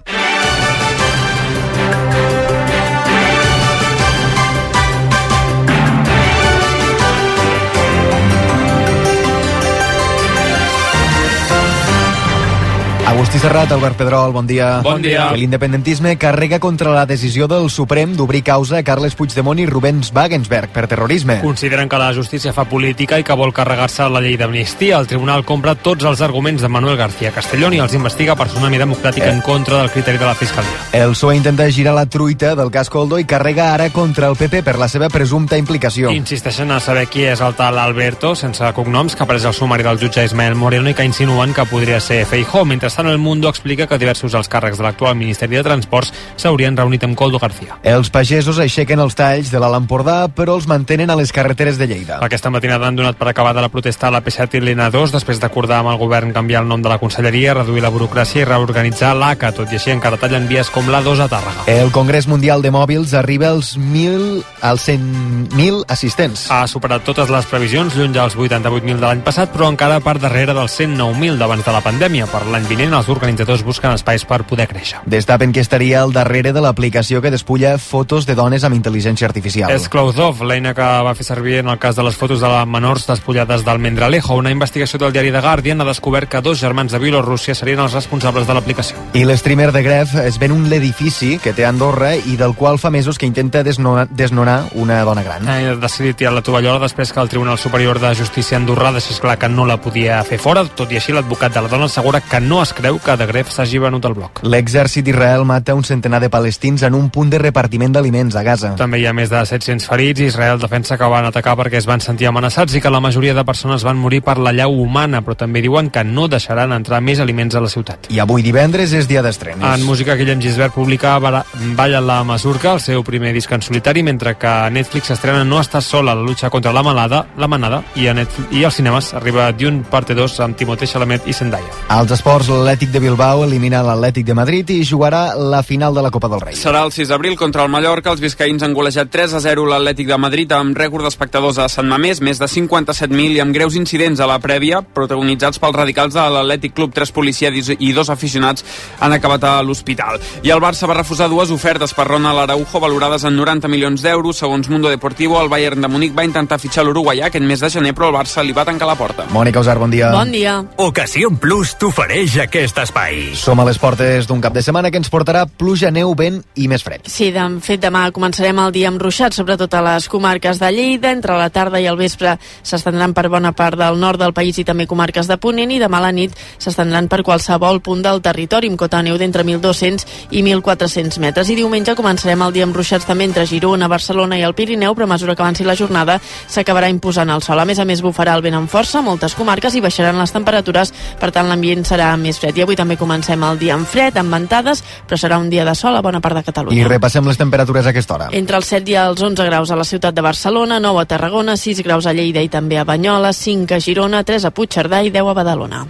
Speaker 3: Agustí Serrat, Albert Pedrol, bon dia.
Speaker 14: Bon dia.
Speaker 3: L'independentisme carrega contra la decisió del Suprem d'obrir causa a Carles Puigdemont i Rubens Wagensberg per terrorisme.
Speaker 18: Consideren que la justícia fa política i que vol carregar-se la llei d'amnistia. El tribunal compra tots els arguments de Manuel García Castellón i els investiga per tsunami democràtic
Speaker 3: Eh.
Speaker 18: en contra del criteri de la Fiscalia.
Speaker 3: El PSOE intenta girar la truita del cas Coldo i carrega ara contra el PP per la seva presumpta implicació.
Speaker 18: Insisteixen a saber qui és el tal Alberto, sense cognoms, que apareix al sumari del jutge Ismael Moreno i que insinuen que podria ser Feijó. Mentrestant, el Mundo explica que diversos alts càrrecs de l'actual Ministeri de Transports s'haurien reunit amb Coldo García.
Speaker 3: Els pagesos aixequen els talls de l'Alt Empordà, però els mantenen a les carreteres de Lleida.
Speaker 18: Aquesta matinada han donat per acabada la protesta a la P7 i l'N2 després d'acordar amb el govern canviar el nom de la conselleria, reduir la burocràcia i reorganitzar l'ACA. Tot i així encara tallen vies com l'A2 a Tàrrega.
Speaker 3: El Congrés Mundial de Mòbils arriba als 1.000 als 100.000 assistents.
Speaker 18: Ha superat totes les previsions, lluny dels 88.000 de l'any passat, però encara per darrere dels 109.000 d'abans de la pandèmia. Per l'any vinent, els organitzadors busquen espais per poder créixer.
Speaker 3: Destapen que estaria al darrere de l'aplicació que despulla fotos de dones amb intel·ligència artificial.
Speaker 18: És Cloudov, l'eina que va fer servir en el cas de les fotos de les menors despullades del Mendralejo. Una investigació del diari The Guardian ha descobert que dos germans de Bielorússia serien els responsables de l'aplicació.
Speaker 3: I l'streamer de Gref es ven un l'edifici que té a Andorra i del qual fa mesos que intenta desnonar, desnonar una dona gran.
Speaker 18: Ha decidit tirar la tovallola després que el Tribunal Superior de Justícia andorrà deixés clar que no la podia fer fora. Tot i així, l'advocat de la dona assegura que no es creu que de Gref s'hagi venut el bloc.
Speaker 3: L'exèrcit d'Israel mata un centenar de palestins en un punt de repartiment d'aliments a Gaza.
Speaker 18: També hi ha més de 700 ferits. Israel defensa que van atacar perquè es van sentir amenaçats i que la majoria de persones van morir per la llau humana, però també diuen que no deixaran entrar més aliments a la ciutat.
Speaker 3: I avui divendres és dia d'estrenes.
Speaker 18: En música, Guillem Gisbert publica Balla la Masurca, el seu primer disc en solitari, mentre que a Netflix estrena No estàs sola, la lucha contra la malada, la manada, i, a Netflix, i als cinemes arriba Dune parte 2 amb Timothée Chalamet i Zendaya.
Speaker 3: Als esports, l'Atlètic de Bilbao elimina l'Atlètic de Madrid i jugarà la final de la Copa del Rei.
Speaker 14: Serà el 6 d'abril contra el Mallorca. Els biscaïns han golejat 3 a 0 l'Atlètic de Madrid amb rècord d'espectadors a Sant Mamés, més de 57.000 i amb greus incidents a la prèvia, protagonitzats pels radicals de l'Atlètic Club. Tres policies i dos aficionats han acabat a l'hospital. I el Barça va refusar dues ofertes per Ronald Araujo valorades en 90 milions d'euros. Segons Mundo Deportivo, el Bayern de Múnich va intentar fitxar l'uruguaià aquest mes de gener, però el Barça li va tancar la porta.
Speaker 3: Mònica Usar, bon dia.
Speaker 9: Bon dia.
Speaker 25: Ocasió Plus t'ofereix aquest espai.
Speaker 3: Som a les portes d'un cap de setmana que ens portarà pluja, neu, vent i més fred.
Speaker 9: Sí, de fet, demà començarem el dia amb ruixats, sobretot a les comarques de Lleida. Entre la tarda i el vespre s'estendran per bona part del nord del país i també comarques de Ponent i demà a la nit s'estendran per qualsevol punt del territori amb cota de neu d'entre 1.200 i 1.400 metres. I diumenge començarem el dia amb ruixats també entre Girona, Barcelona i el Pirineu, però a mesura que avanci la jornada s'acabarà imposant el sol. A més a més, bufarà el vent amb força a moltes comarques i baixaran les temperatures, per tant l'ambient serà més fred. I avui també comencem el dia amb fred, amb ventades, però serà un dia de sol a bona part de Catalunya.
Speaker 3: I repassem les temperatures a aquesta hora.
Speaker 9: Entre els 7 i els 11 graus a la ciutat de Barcelona, 9 a Tarragona, 6 graus a Lleida i també a Banyoles, 5 a Girona, 3 a Puigcerdà i 10 a Badalona.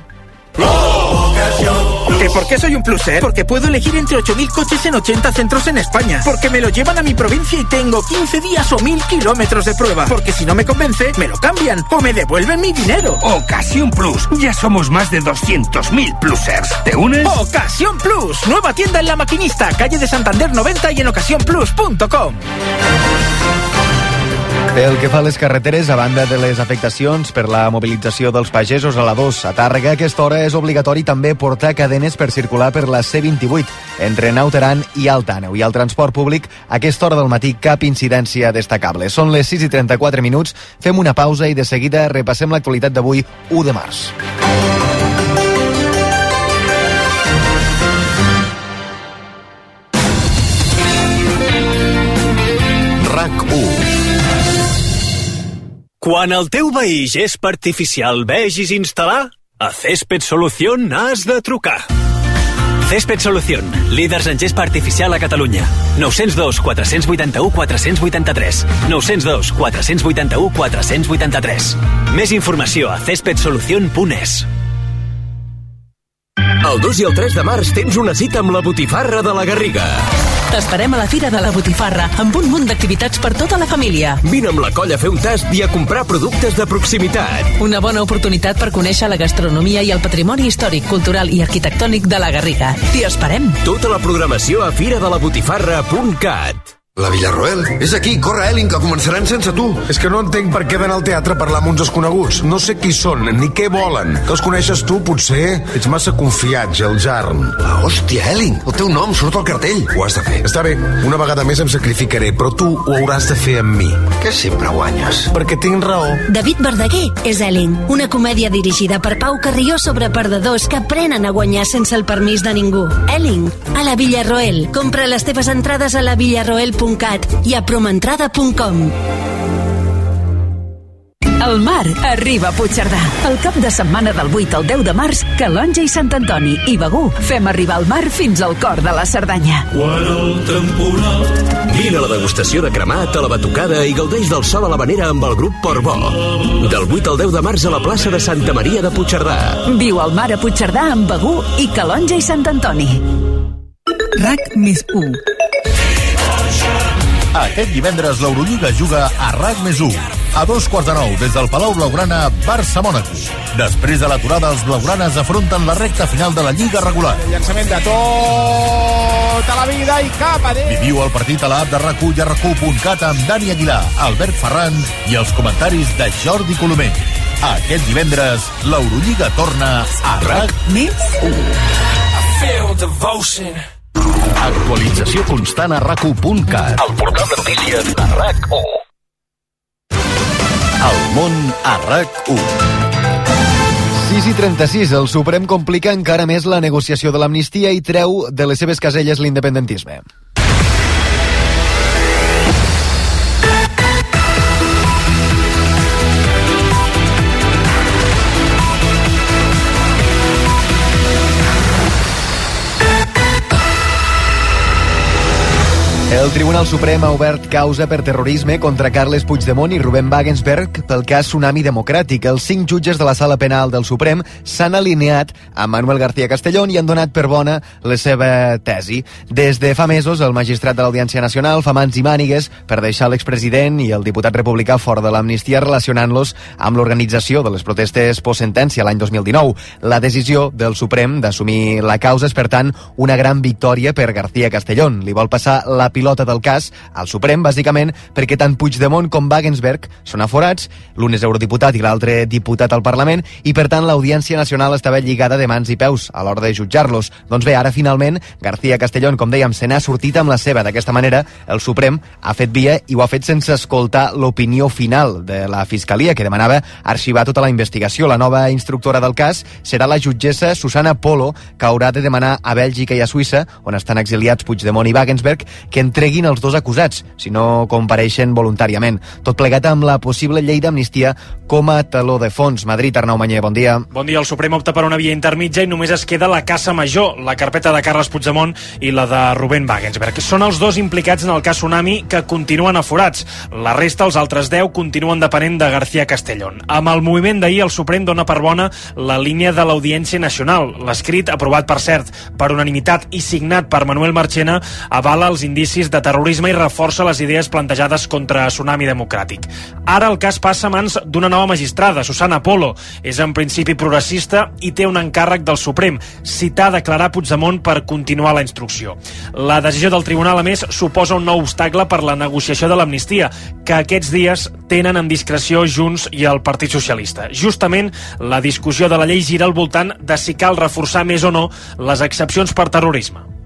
Speaker 26: Plou!
Speaker 27: ¿Que por qué soy un pluser? Porque puedo elegir entre 8.000 coches en 80 centros en España. Porque me lo llevan a mi provincia y tengo 15 días o 1.000 kilómetros de prueba. Porque si no me convence, me lo cambian o me devuelven mi dinero.
Speaker 20: Ocasión Plus. Ya somos más de 200.000 plusers. ¿Te unes?
Speaker 27: Ocasión Plus. Nueva tienda en La Maquinista, calle de Santander 90 y en ocasiónplus.com.
Speaker 3: Pel que fa a les carreteres, a banda de les afectacions per la mobilització dels pagesos a la 2 a Tàrrega, aquesta hora és obligatori també portar cadenes per circular per la C28 entre Nautaran i Alt Àneu. I al transport públic, a aquesta hora del matí, cap incidència destacable. Són les 6 i 34 minuts, fem una pausa i de seguida repassem l'actualitat d'avui, 1 de març.
Speaker 20: Quan el teu veí gespa artificial vegis instal·lar, a Césped Solución has de trucar. Césped Solución, líders en gespa artificial a Catalunya. 902 481 483. 902 481 483. Més informació a cespedsolucion.es.
Speaker 19: El 2 i el 3 de març tens una cita amb la Botifarra de la Garriga.
Speaker 28: T'esperem a la Fira de la Botifarra amb un munt d'activitats per tota la família.
Speaker 19: Vine amb la colla a fer un tast i a comprar productes de proximitat.
Speaker 28: Una bona oportunitat per conèixer la gastronomia i el patrimoni històric, cultural i arquitectònic de la Garriga. T'hi esperem.
Speaker 19: Tota la programació a firadelabotifarra.cat.
Speaker 29: La Villarroel. És aquí, corre, Elin, que començaran sense tu. És que no entenc per què d'anar al teatre a parlar amb uns desconeguts. No sé qui són, ni què volen. Que els coneixes tu, potser? Ets massa confiat, Geljarn. Ah, hòstia, Elin, el teu nom surt al cartell. Ho has de fer. Està bé, una vegada més em sacrificaré, però tu ho hauràs de fer amb mi. Que sempre guanyes. Perquè tinc raó.
Speaker 23: David Verdaguer és Elling, una comèdia dirigida per Pau Carrió sobre perdedors que aprenen a guanyar sense el permís de ningú. Elling, a la Villarroel. Compra les teves entrades a la villarroel.cat i a promentrada.com.
Speaker 22: El mar arriba a Puigcerdà. El cap de setmana del 8 al 10 de març, Calonja i Sant Antoni i Begú fem arribar el mar fins al cor de la Cerdanya.
Speaker 19: Quan el temporal... Vine a la degustació de cremat, a la batucada i gaudeix del sol a la vanera amb el grup Portbó. Del 8 al 10 de març a la plaça de Santa Maria de Puigcerdà.
Speaker 22: Viu al mar a Puigcerdà amb Begú i Calonja i Sant Antoni.
Speaker 30: RAC més 1.
Speaker 15: Aquest divendres l'Eurolliga juga a RAC més 1. A dos quarts de nou, des del Palau Blaugrana, Barça-Mònaco. Després de l'aturada, els blaugranes afronten la recta final de la Lliga regular.
Speaker 13: Llançament de tota la vida i cap a dins.
Speaker 15: Viviu el partit a l'app de rac i a rac amb Dani Aguilar, Albert Ferran i els comentaris de Jordi Colomer. Aquest divendres, l'Eurolliga torna a RAC
Speaker 30: més 1.
Speaker 19: Feel devotion.
Speaker 15: Actualització constant a rac El portal de notícies de RAC1. El món a RAC1.
Speaker 3: 6 i 36, el Suprem complica encara més la negociació de l'amnistia i treu de les seves caselles l'independentisme. El Tribunal Suprem ha obert causa per terrorisme contra Carles Puigdemont i Rubén Wagensberg pel cas Tsunami Democràtic. Els cinc jutges de la Sala Penal del Suprem s'han alineat amb Manuel García Castellón i han donat per bona la seva tesi. Des de fa mesos, el magistrat de l'Audiència Nacional fa mans i mànigues per deixar l'expresident i el diputat republicà fora de l'amnistia relacionant-los amb l'organització de les protestes post-sentència l'any 2019. La decisió del Suprem d'assumir la causa és, per tant, una gran victòria per García Castellón. Li vol passar la pilota del cas al Suprem, bàsicament perquè tant Puigdemont com Wagensberg són aforats, l'un és eurodiputat i l'altre diputat al Parlament, i per tant l'Audiència Nacional estava lligada de mans i peus a l'hora de jutjar-los. Doncs bé, ara finalment García Castellón, com dèiem, se n'ha sortit amb la seva. D'aquesta manera, el Suprem ha fet via i ho ha fet sense escoltar l'opinió final de la Fiscalia, que demanava arxivar tota la investigació. La nova instructora del cas serà la jutgessa Susana Polo, que haurà de demanar a Bèlgica i a Suïssa, on estan exiliats Puigdemont i Wagensberg, que entre treguin els dos acusats, si no compareixen voluntàriament. Tot plegat amb la possible llei d'amnistia com a taló de fons. Madrid, Arnau Manyer, bon dia.
Speaker 31: Bon dia. El Suprem opta per una via intermitja i només es queda la Casa Major, la carpeta de Carles Puigdemont i la de Rubén Wagensberg. Són els dos implicats en el cas Tsunami que continuen aforats. La resta, els altres 10, continuen depenent de García Castellón. Amb el moviment d'ahir, el Suprem dona per bona la línia de l'Audiència Nacional. L'escrit, aprovat per cert per unanimitat i signat per Manuel Marchena, avala els indicis de terrorisme i reforça les idees plantejades contra Tsunami Democràtic. Ara el cas passa a mans d'una nova magistrada, Susana Polo. És en principi progressista i té un encàrrec del Suprem, citar a declarar Puigdemont per continuar la instrucció. La decisió del tribunal, a més, suposa un nou obstacle per la negociació de l'amnistia, que aquests dies tenen en discreció Junts i el Partit Socialista. Justament, la discussió de la llei gira al voltant de si cal reforçar més o no les excepcions per terrorisme.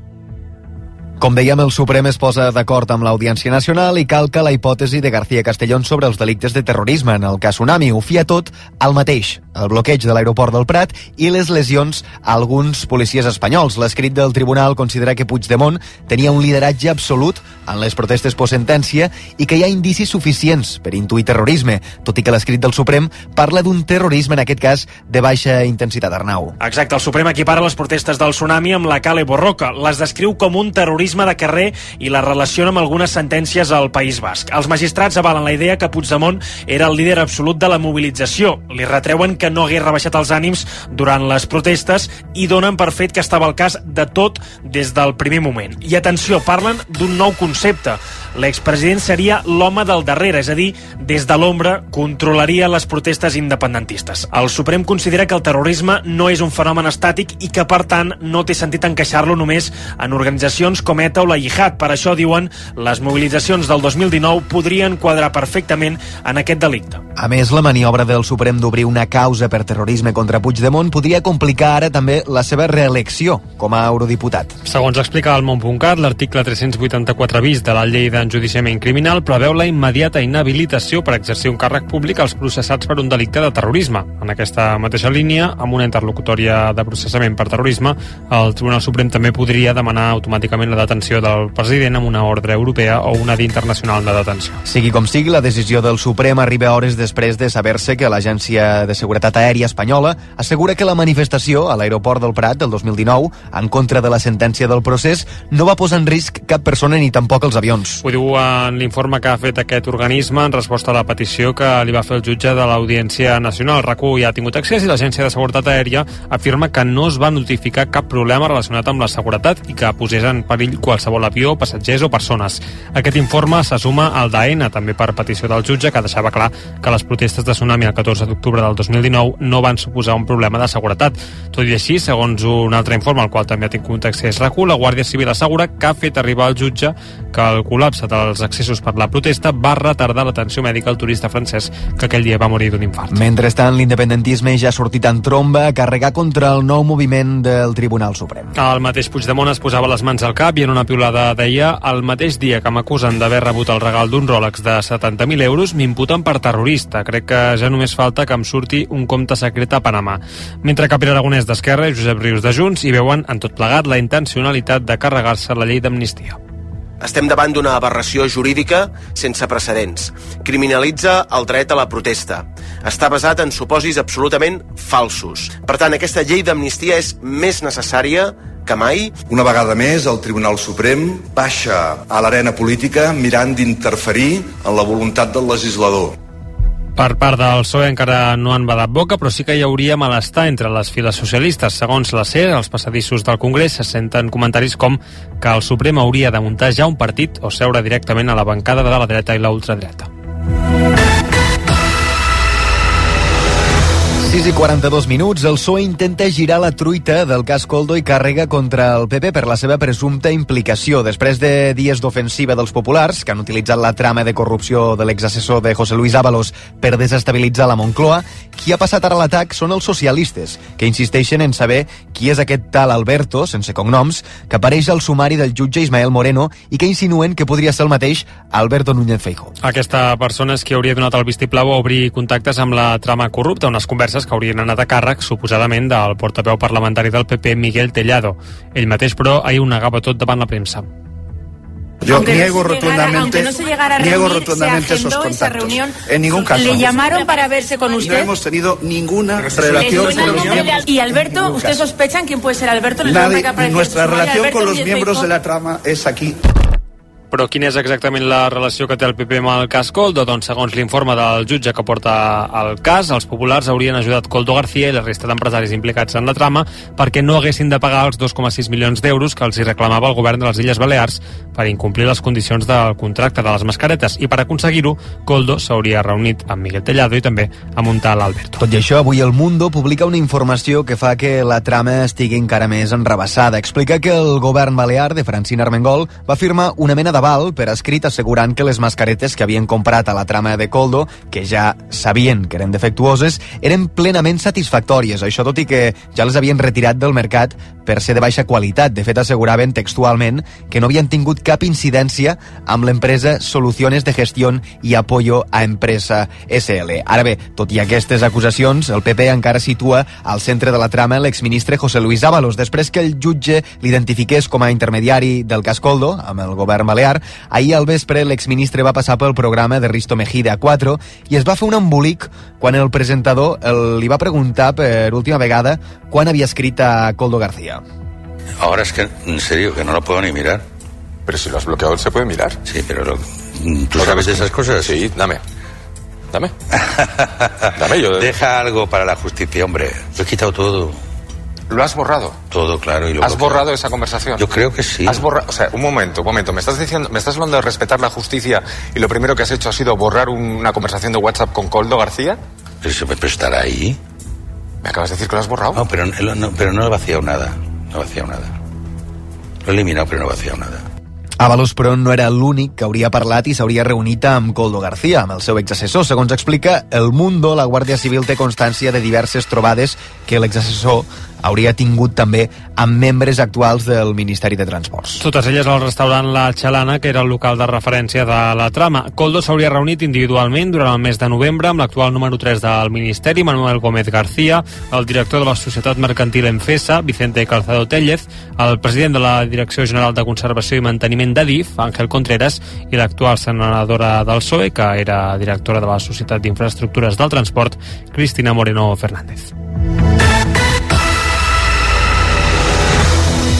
Speaker 3: Com dèiem, el Suprem es posa d'acord amb l'Audiència Nacional i calca la hipòtesi de García Castellón sobre els delictes de terrorisme. En el cas Tsunami ho fia tot al mateix, el bloqueig de l'aeroport del Prat i les lesions a alguns policies espanyols. L'escrit del tribunal considera que Puigdemont tenia un lideratge absolut en les protestes post-sentència i que hi ha indicis suficients per intuir terrorisme, tot i que l'escrit del Suprem parla d'un terrorisme, en aquest cas, de baixa intensitat, Arnau.
Speaker 31: Exacte, el Suprem equipara les protestes del tsunami amb la Cale Borroca. Les descriu com un terrorisme de carrer i la relaciona amb algunes sentències al País Basc. Els magistrats avalen la idea que Puigdemont era el líder absolut de la mobilització. Li retreuen que no hagués rebaixat els ànims durant les protestes i donen per fet que estava al cas de tot des del primer moment. I atenció, parlen d'un nou concepte. L'expresident seria l'home del darrere, és a dir, des de l'ombra controlaria les protestes independentistes. El Suprem considera que el terrorisme no és un fenomen estàtic i que, per tant, no té sentit encaixar-lo només en organitzacions com ETA o la Jihad. Per això, diuen, les mobilitzacions del 2019 podrien quadrar perfectament en aquest delicte.
Speaker 3: A més, la maniobra del Suprem d'obrir una causa per terrorisme contra Puigdemont podria complicar ara també la seva reelecció com a eurodiputat.
Speaker 18: Segons explica el Mont.cat, l'article 384 bis de la llei d'enjudiciament criminal preveu la immediata inhabilitació per exercir un càrrec públic als processats per un delicte de terrorisme. En aquesta mateixa línia, amb una interlocutòria de processament per terrorisme, el Tribunal Suprem també podria demanar automàticament la detenció del president amb una ordre europea o una d'internacional de detenció.
Speaker 3: Sigui com sigui, la decisió del Suprem arriba hores després de saber-se que l'Agència de Seguretat Aèria Espanyola assegura que la manifestació a l'aeroport del Prat del 2019 en contra de la sentència del procés no va posar en risc cap persona ni tampoc els avions.
Speaker 18: Ho diu en l'informe que ha fet aquest organisme en resposta a la petició que li va fer el jutge de l'Audiència Nacional. RAC1 ja ha tingut accés i l'Agència de Seguretat Aèria afirma que no es va notificar cap problema relacionat amb la seguretat i que posés en perill qualsevol avió, passatgers o persones. Aquest informe se suma al d'AENA, també per petició del jutge, que deixava clar que les protestes de tsunami el 14 d'octubre del 2019 no van suposar un problema de seguretat. Tot i així, segons un altre informe al qual també ha tingut accés RAC1, la Guàrdia Civil assegura que ha fet arribar al jutge que el col·lapse dels accessos per la protesta va retardar l'atenció mèdica al turista francès que aquell dia va morir d'un infart.
Speaker 3: Mentrestant, l'independentisme ja ha sortit en tromba a carregar contra el nou moviment del Tribunal Suprem.
Speaker 18: El mateix Puigdemont es posava les mans al cap i en una piulada deia el mateix dia que m'acusen d'haver rebut el regal d'un Rolex de 70.000 euros m'imputen per terrorista. Crec que ja només falta que em surti un compte secret a Panamà. Mentre que Pere Aragonès d'Esquerra i Josep Rius de Junts hi veuen en tot plegat la intencionalitat de carregar-se la llei d'amnistia.
Speaker 32: Estem davant d'una aberració jurídica sense precedents. Criminalitza el dret a la protesta. Està basat en supòsits absolutament falsos. Per tant, aquesta llei d'amnistia és més necessària que mai.
Speaker 33: Una vegada més, el Tribunal Suprem baixa a l'arena política mirant d'interferir en la voluntat del legislador.
Speaker 18: Per part del PSOE encara no han badat boca, però sí que hi hauria malestar entre les files socialistes. Segons la SER, als passadissos del Congrés se senten comentaris com que el Suprem hauria de muntar ja un partit o seure directament a la bancada de la dreta i la ultradreta.
Speaker 3: 6 i 42 minuts, el PSOE intenta girar la truita del cas Coldo i càrrega contra el PP per la seva presumpta implicació. Després de dies d'ofensiva dels populars, que han utilitzat la trama de corrupció de l'exassessor de José Luis Ábalos per desestabilitzar la Moncloa, qui ha passat ara l'atac són els socialistes, que insisteixen en saber qui és aquest tal Alberto, sense cognoms, que apareix al sumari del jutge Ismael Moreno i que insinuen que podria ser el mateix Alberto Núñez Feijóo.
Speaker 18: Aquesta persona és qui hauria donat el vistiplau a obrir contactes amb la trama corrupta, unes converses que haurien anat a càrrec, suposadament, del portaveu parlamentari del PP, Miguel Tellado. Ell mateix, però, ahir ho negava tot davant la premsa.
Speaker 13: Yo
Speaker 34: Aunque no
Speaker 13: niego
Speaker 34: llegara-
Speaker 13: rotundamente,
Speaker 34: aunque no se llegara a
Speaker 13: niego
Speaker 34: reunir,
Speaker 13: rotundamente
Speaker 34: se
Speaker 13: esos contactos.
Speaker 34: reunión.
Speaker 13: En ningún caso.
Speaker 34: ¿Le llamaron para verse con
Speaker 13: No
Speaker 34: usted?
Speaker 13: hemos tenido ninguna
Speaker 34: ¿Le
Speaker 13: relación con los miembros.
Speaker 34: ¿Y Alberto? ¿Usted sospecha en quién puede ser Alberto? ¿Le suena
Speaker 13: Nadie,
Speaker 34: que aparece
Speaker 13: nuestra relación
Speaker 34: Alberto
Speaker 13: con los miembros de la trama es aquí.
Speaker 18: Però quina és exactament la relació que té el PP amb el cas Coldo? Doncs segons l'informe del jutge que porta el cas, els populars haurien ajudat Coldo García i la resta d'empresaris implicats en la trama perquè no haguessin de pagar els 2,6 milions d'euros que els hi reclamava el govern de les Illes Balears per incomplir les condicions del contracte de les mascaretes i per aconseguir-ho, Coldo s'hauria reunit amb Miguel Tellado i també amb un tal Alberto.
Speaker 3: Tot i això, avui el Mundo publica una informació que fa que la trama estigui encara més enrabassada. Explica que el govern balear de Francina Armengol va firmar una mena d'aval per escrit assegurant que les mascaretes que havien comprat a la trama de Coldo, que ja sabien que eren defectuoses, eren plenament satisfactòries. Això tot i que ja les havien retirat del mercat per ser de baixa qualitat. De fet, asseguraven textualment que no havien tingut cap incidència amb l'empresa Soluciones de Gestión i Apoyo a Empresa SL. Ara bé, tot i aquestes acusacions, el PP encara situa al centre de la trama l'exministre José Luis Ábalos. Després que el jutge l'identifiqués com a intermediari del cas Coldo, amb el govern balear, ahir al vespre l'exministre va passar pel programa de Risto Mejide a 4 i es va fer un embolic quan el presentador el, li va preguntar per última vegada quan havia escrit a Coldo García.
Speaker 4: Ahora es que, en serio, que no lo puedo ni mirar.
Speaker 7: Pero si lo has bloqueado, se puede mirar.
Speaker 4: Sí, pero lo- ¿tú sabes de esas cosas?
Speaker 7: Sí, dame. Dame. Dame yo.
Speaker 4: Deja algo para la justicia, hombre. Lo he quitado todo.
Speaker 7: ¿Lo has borrado?
Speaker 4: Todo, claro. Y lo
Speaker 7: ¿Has borrado esa conversación?
Speaker 4: Yo creo que sí.
Speaker 7: Has borrado, o sea, un momento, un momento. Me estás diciendo, me estás hablando de respetar la justicia y lo primero que has hecho ha sido borrar una conversación de WhatsApp con Coldo García.
Speaker 4: Pero, eso- pero estará ahí.
Speaker 7: ¿Me acabas de decir que lo has borrado?
Speaker 4: No, pero no, no- pero no he vaciado nada. No he vaciado nada. Lo he eliminado, pero no he vaciado nada.
Speaker 3: Avalos, però, no era l'únic que hauria parlat i s'hauria reunit amb Coldo García, amb el seu exassessor. Segons explica El Mundo, la Guàrdia Civil té constància de diverses trobades que l'exassessor hauria tingut també amb membres actuals del Ministeri de Transports.
Speaker 18: Totes elles al restaurant La Xalana, que era el local de referència de la trama. Coldo s'hauria reunit individualment durant el mes de novembre amb l'actual número 3 del Ministeri, Manuel Gómez García, el director de la Societat Mercantil Enfesa, Vicente Calzado Tellez, el president de la Direcció General de Conservació i Manteniment d'Adif, Àngel Contreras, i l'actual senadora del PSOE, que era directora de la Societat d'Infraestructures del Transport, Cristina Moreno Fernández.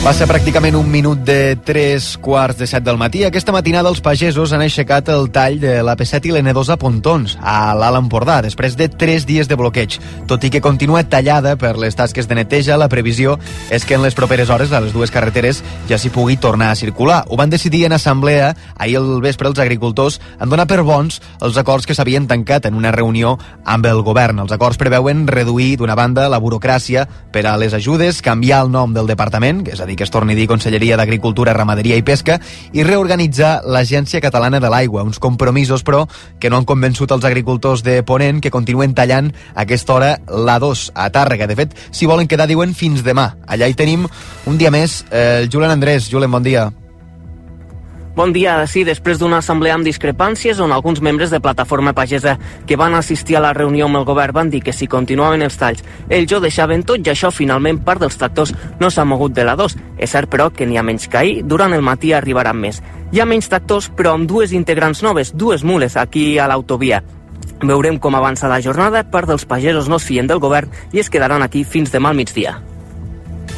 Speaker 3: Ser pràcticament un minut de 3 quarts de 7 del matí. Aquesta matinada els pagesos han aixecat el tall de l'AP7 i l'N2 a Pontons, a l'Alt Empordà, després de 3 dies de bloqueig. Tot i que continua tallada per les tasques de neteja, la previsió és que en les properes hores a les dues carreteres ja s'hi pugui tornar a circular. Ho van decidir en assemblea ahir al vespre els agricultors en donar per bons els acords que s'havien tancat en una reunió amb el govern. Els acords preveuen reduir, d'una banda, la burocràcia per a les ajudes, canviar el nom del departament, és a dir, que es torni a dir Conselleria d'Agricultura, Ramaderia i Pesca, i reorganitzar l'Agència Catalana de l'Aigua. Uns compromisos, però, que no han convençut els agricultors de Ponent que continuen tallant a aquesta hora l'A2 a Tàrrega. De fet, si volen quedar, diuen, fins demà. Allà hi tenim un dia més eh, el Julen Andrés. Julen, bon dia.
Speaker 8: Bon dia, sí, després d'una assemblea amb discrepàncies on alguns membres de Plataforma Pagesa que van assistir a la reunió amb el govern van dir que si continuaven els talls ells ho deixaven tot i això finalment part dels tractors no s'ha mogut de la 2. És cert, però, que n'hi ha menys que ahir, durant el matí arribaran més. Hi ha menys tractors, però amb dues integrants noves, dues mules aquí a l'autovia. Veurem com avança la jornada, part dels pagesos no es fien del govern i es quedaran aquí fins demà al migdia.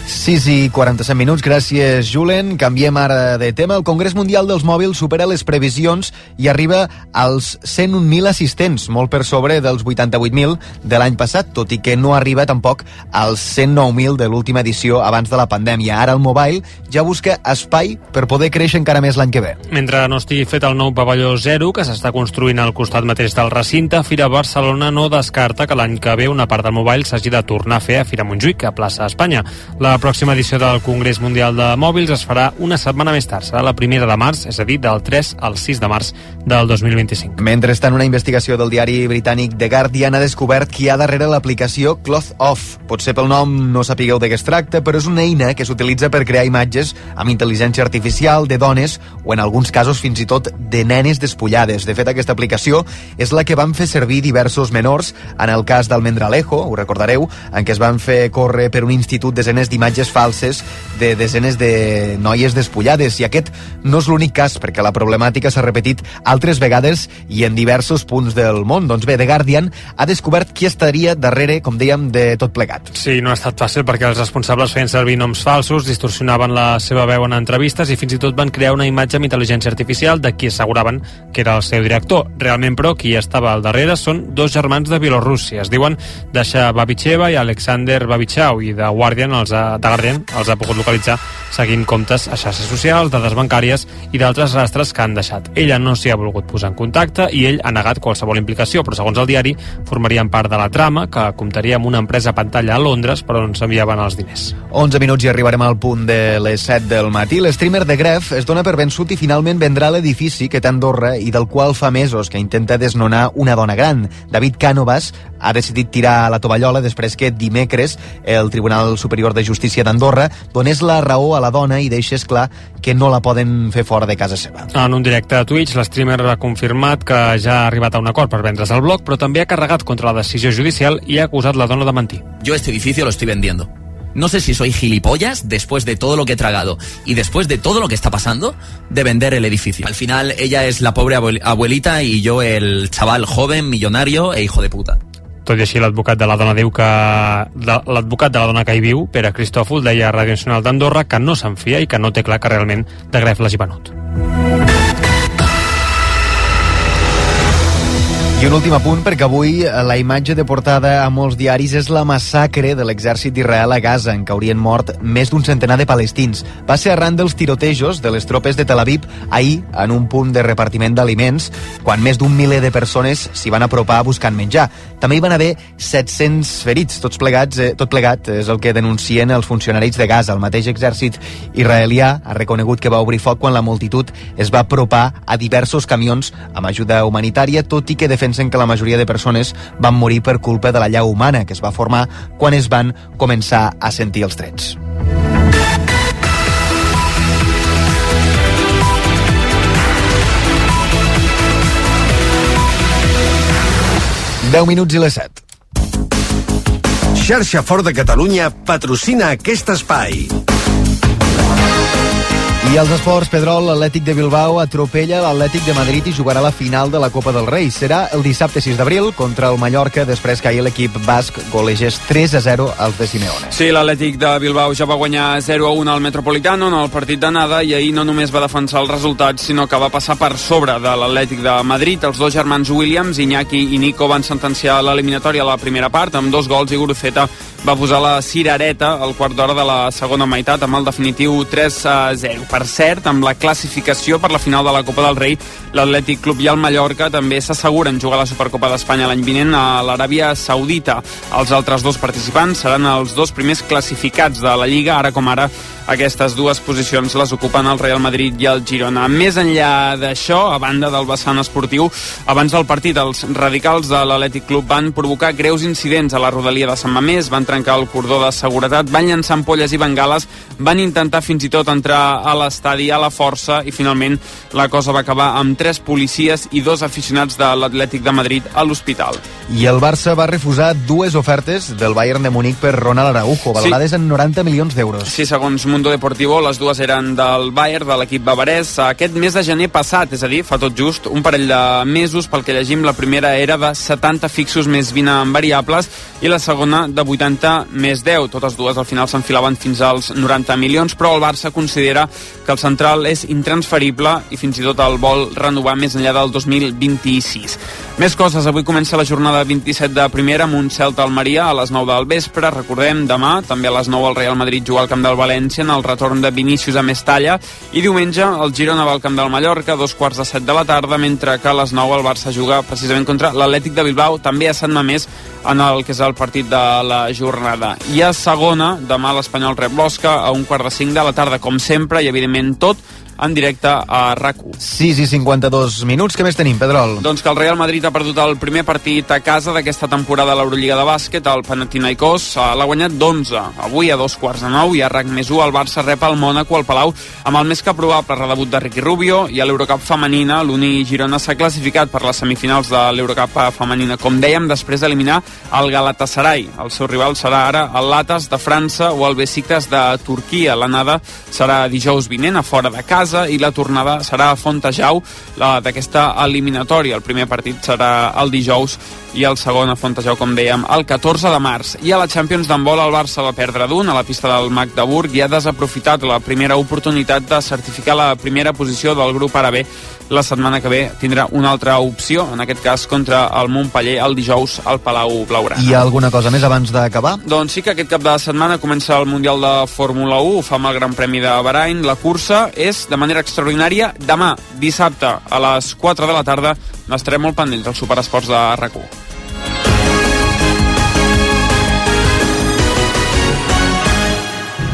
Speaker 3: 6 i 47 minuts, gràcies Julen. Canviem ara de tema. El Congrés Mundial dels Mòbils supera les previsions i arriba als 101.000 assistents, molt per sobre dels 88.000 de l'any passat, tot i que no arriba tampoc als 109.000 de l'última edició abans de la pandèmia. Ara el Mobile ja busca espai per poder créixer encara més l'any que ve.
Speaker 18: Mentre no estigui fet el nou pavelló zero que s'està construint al costat mateix del recinte, Fira Barcelona no descarta que l'any que ve una part del Mobile s'hagi de tornar a fer a Fira Montjuïc, a plaça Espanya. La pròxima edició del Congrés Mundial de Mòbils es farà una setmana més tard, serà la primera de març, és a dir, del 3 al 6 de març del 2025.
Speaker 3: Mentrestant, una investigació del diari britànic The Guardian ha descobert qui hi ha darrere l'aplicació Cloth Off. Potser pel nom no sapigueu de què es tracta, però és una eina que s'utilitza per crear imatges amb intel·ligència artificial de dones o en alguns casos fins i tot de nenes despullades. De fet, aquesta aplicació és la que van fer servir diversos menors en el cas del Mendralejo, ho recordareu, en què es van fer córrer per un institut desenes d'imatges imatges falses de desenes de noies despullades i aquest no és l'únic cas perquè la problemàtica s'ha repetit altres vegades i en diversos punts del món. Doncs bé, The Guardian ha descobert qui estaria darrere, com dèiem, de tot plegat.
Speaker 18: Sí, no ha estat fàcil perquè els responsables feien servir noms falsos, distorsionaven la seva veu en entrevistes i fins i tot van crear una imatge amb intel·ligència artificial de qui asseguraven que era el seu director. Realment, però, qui estava al darrere són dos germans de Bielorússia. Es diuen Dasha Babicheva i Alexander Babichau i The Guardian els ha, Guardian els ha pogut localitzar seguint comptes a xarxes socials, dades bancàries i d'altres rastres que han deixat. Ella no s'hi ha volgut posar en contacte i ell ha negat qualsevol implicació, però segons el diari formarien part de la trama que comptaria amb una empresa pantalla a Londres per on s'enviaven els diners.
Speaker 3: 11 minuts i arribarem al punt de les 7 del matí. L'streamer de Gref es dona per vençut i finalment vendrà l'edifici que té Andorra i del qual fa mesos que intenta desnonar una dona gran. David Cànovas ha decidit tirar la tovallola després que dimecres el Tribunal Superior de Justícia d'Andorra donés la raó a la dona i deixés clar que no la poden fer fora de casa seva.
Speaker 18: En un directe a Twitch, l'streamer ha confirmat que ja ha arribat a un acord per vendre's el blog, però també ha carregat contra la decisió judicial i ha acusat la dona de mentir.
Speaker 35: Yo este edificio lo estoy vendiendo. No sé si soy gilipollas después de todo lo que he tragado y después de todo lo que está pasando de vender el edificio. Al final ella es la pobre abuel- abuelita y yo el chaval joven, millonario e hijo de puta.
Speaker 18: Tot i així, l'advocat de la dona diu que... L'advocat de la dona que hi viu, Pere Cristòfol, deia a Ràdio Nacional d'Andorra que no se'n fia i que no té clar que realment de Gref l'hagi venut.
Speaker 3: I un últim apunt, perquè avui eh, la imatge de portada a molts diaris és la massacre de l'exèrcit d'Israel a Gaza, en què haurien mort més d'un centenar de palestins. Va ser arran dels tirotejos de les tropes de Tel Aviv ahir en un punt de repartiment d'aliments, quan més d'un miler de persones s'hi van apropar buscant menjar. També hi van haver 700 ferits, tots plegats, eh, tot plegat és el que denuncien els funcionaris de Gaza. El mateix exèrcit israelià ha reconegut que va obrir foc quan la multitud es va apropar a diversos camions amb ajuda humanitària, tot i que defensen que la majoria de persones van morir per culpa de la llau humana que es va formar quan es van començar a sentir els trets. Deu minuts i les set.
Speaker 36: Xarxa Fort de Catalunya patrocina aquest espai.
Speaker 3: I als esports, Pedrol, l'Atlètic de Bilbao atropella l'Atlètic de Madrid i jugarà la final de la Copa del Rei. Serà el dissabte 6 d'abril contra el Mallorca, després que ahir l'equip basc golegés 3 a 0 als de Simeone.
Speaker 14: Sí, l'Atlètic de Bilbao ja va guanyar 0 a 1 al Metropolitano en el partit d'anada i ahir no només va defensar el resultat, sinó que va passar per sobre de l'Atlètic de Madrid. Els dos germans Williams, Iñaki i Nico, van sentenciar l'eliminatòria a la primera part amb dos gols i Guruceta va posar la cirereta al quart d'hora de la segona meitat amb el definitiu 3 a 0. Per cert, amb la classificació per la final de la Copa del Rei, l'Atlètic Club i el Mallorca també s'asseguren jugar la Supercopa d'Espanya l'any vinent a l'Aràbia Saudita. Els altres dos participants seran els dos primers classificats de la Lliga, ara com ara aquestes dues posicions les ocupen el Real Madrid i el Girona. Més enllà d'això, a banda del vessant esportiu, abans del partit els radicals de l'Atlètic Club van provocar greus incidents a la rodalia de Sant Mamés, van trencar el cordó de seguretat, van llançar ampolles i bengales, van intentar fins i tot entrar a l'estadi a la força i finalment la cosa va acabar amb tres policies i dos aficionats de l'Atlètic de Madrid a l'hospital.
Speaker 3: I el Barça va refusar dues ofertes del Bayern de Múnich per Ronald Araujo, valorades sí. en 90 milions d'euros.
Speaker 14: Sí, segons Mundo Deportivo, les dues eren del Bayern, de l'equip bavarès, aquest mes de gener passat, és a dir, fa tot just un parell de mesos, pel que llegim, la primera era de 70 fixos més 20 en variables i la segona de 80 més 10. Totes dues al final s'enfilaven fins als 90 milions, però el Barça considera que el central és intransferible i fins i tot el vol renovar més enllà del 2026. Més coses, avui comença la jornada 27 de primera amb un Celta Almeria a les 9 del vespre. Recordem, demà, també a les 9 el Real Madrid juga al camp del València en el retorn de Vinícius a Mestalla i diumenge el Girona va al camp del Mallorca a dos quarts de set de la tarda, mentre que a les 9 el Barça juga precisament contra l'Atlètic de Bilbao, també a Sant Mamés en el que és el partit de la jornada. I a segona, demà l'Espanyol rep l'Osca a un quart de cinc de la tarda, com sempre, i evidentment tot en directe a RAC1.
Speaker 3: 6 i 52 minuts. Què més tenim, Pedrol?
Speaker 14: Doncs que el Real Madrid ha perdut el primer partit a casa d'aquesta temporada a l'Eurolliga de bàsquet, el Panathinaikos eh, l'ha guanyat d'11. Avui a dos quarts de nou i a RAC més 1 el Barça rep el Mónaco al Palau amb el més que probable redebut de Ricky Rubio i a l'Eurocup femenina l'Uni Girona s'ha classificat per les semifinals de l'Eurocup femenina, com dèiem, després d'eliminar al Galatasaray. El seu rival serà ara el Latas de França o el Besiktas de Turquia. L'anada serà dijous vinent a fora de casa i la tornada serà a Fontejau d'aquesta eliminatòria. El primer partit serà el dijous i el segon a Fontejau, com dèiem, el 14 de març. I a la Champions d'handbol el Barça va perdre d'un a la pista del Magdeburg i ha desaprofitat la primera oportunitat de certificar la primera posició del grup ARB la setmana que ve tindrà una altra opció, en aquest cas contra el Montpeller el dijous al Palau Blaugrana.
Speaker 3: Hi ha alguna cosa més abans d'acabar?
Speaker 14: Doncs sí que aquest cap de setmana comença el Mundial de Fórmula 1, ho fa amb el Gran Premi de Bahrain. La cursa és de manera extraordinària demà, dissabte, a les 4 de la tarda. N'estarem molt pendents dels Superesports de rac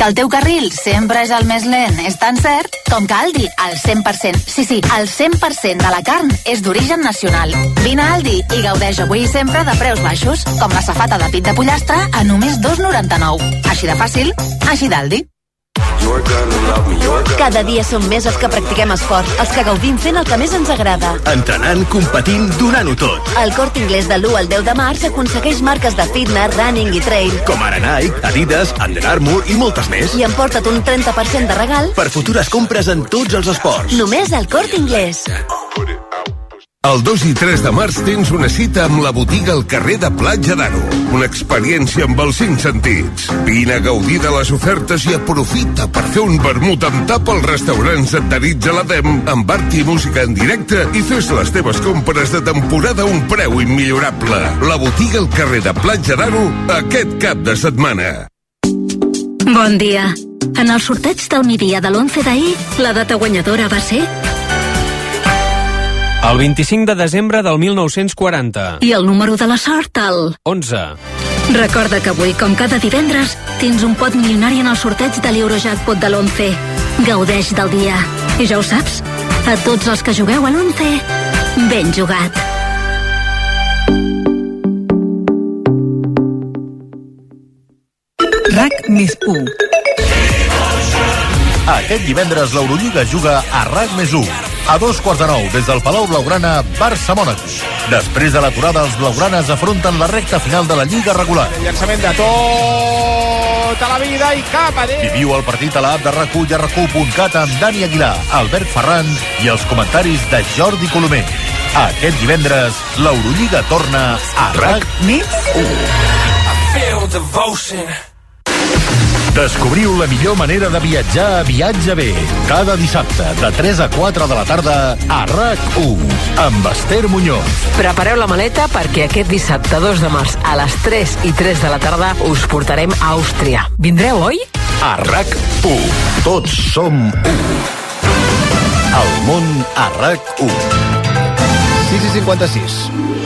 Speaker 23: que el teu carril sempre és el més lent és tan cert com que Aldi, el 100%, sí, sí, el 100% de la carn és d'origen nacional. Vine a Aldi i gaudeix avui i sempre de preus baixos, com la safata de pit de pollastre a només 2,99. Així de fàcil, així d'Aldi.
Speaker 37: Cada dia som més els que practiquem esport, els que gaudim fent el que més ens agrada.
Speaker 36: Entrenant, competint, donant-ho tot.
Speaker 37: El Cort Inglés de l'1 al 10 de març aconsegueix marques de fitness, running i trail.
Speaker 36: Com ara Nike, Adidas, Under Armour i moltes més.
Speaker 37: I emporta't un 30% de regal
Speaker 36: Per futures compres en tots els esports.
Speaker 37: només al Cort Inglés.
Speaker 19: El 2 i 3 de març tens una cita amb la botiga al carrer de Platja d'Aro. Una experiència amb els cinc sentits. Vine a gaudir de les ofertes i aprofita per fer un vermut amb tap als restaurants adherits a l'ADEM amb art i música en directe i fes les teves compres de temporada a un preu immillorable. La botiga al carrer de Platja d'Aro aquest cap de setmana.
Speaker 38: Bon dia. En el sorteig del migdia de l'11 d'ahir, la data guanyadora va ser
Speaker 39: El 25 de desembre del 1940.
Speaker 38: i el número de la sort, el...
Speaker 39: 11.
Speaker 38: Recorda que avui, com cada divendres, tens un pot milionari en el sorteig de l'Eurojackpot de l'11. Gaudeix del dia. I ja ho saps, a tots els que jugueu a l'11, ben jugat.
Speaker 40: RAC més 1.
Speaker 15: Aquest divendres l'Eurolliga juga a RAC més 1. A dos quarts de nou, des del Palau Blaugrana, Barça-Mònaco. Després de l'aturada, els blaugranes afronten la recta final de la Lliga regular.
Speaker 41: Llançament de tota la vida i cap a dins.
Speaker 15: Viviu el partit a l'app de rac i a rac amb Dani Aguilar, Albert Ferran i els comentaris de Jordi Colomer. Aquest divendres, l'Eurolliga torna a RAC
Speaker 40: Més
Speaker 15: 1. Descobriu la millor manera de viatjar a Viatge B. Cada dissabte, de 3 a 4 de la tarda, a RAC1, amb Esther Muñoz.
Speaker 42: Prepareu la maleta perquè aquest dissabte 2 de març a les 3 i 3 de la tarda us portarem a Àustria. Vindreu, oi?
Speaker 15: A RAC1. Tots som u. El món a RAC1.
Speaker 3: 6 i 56.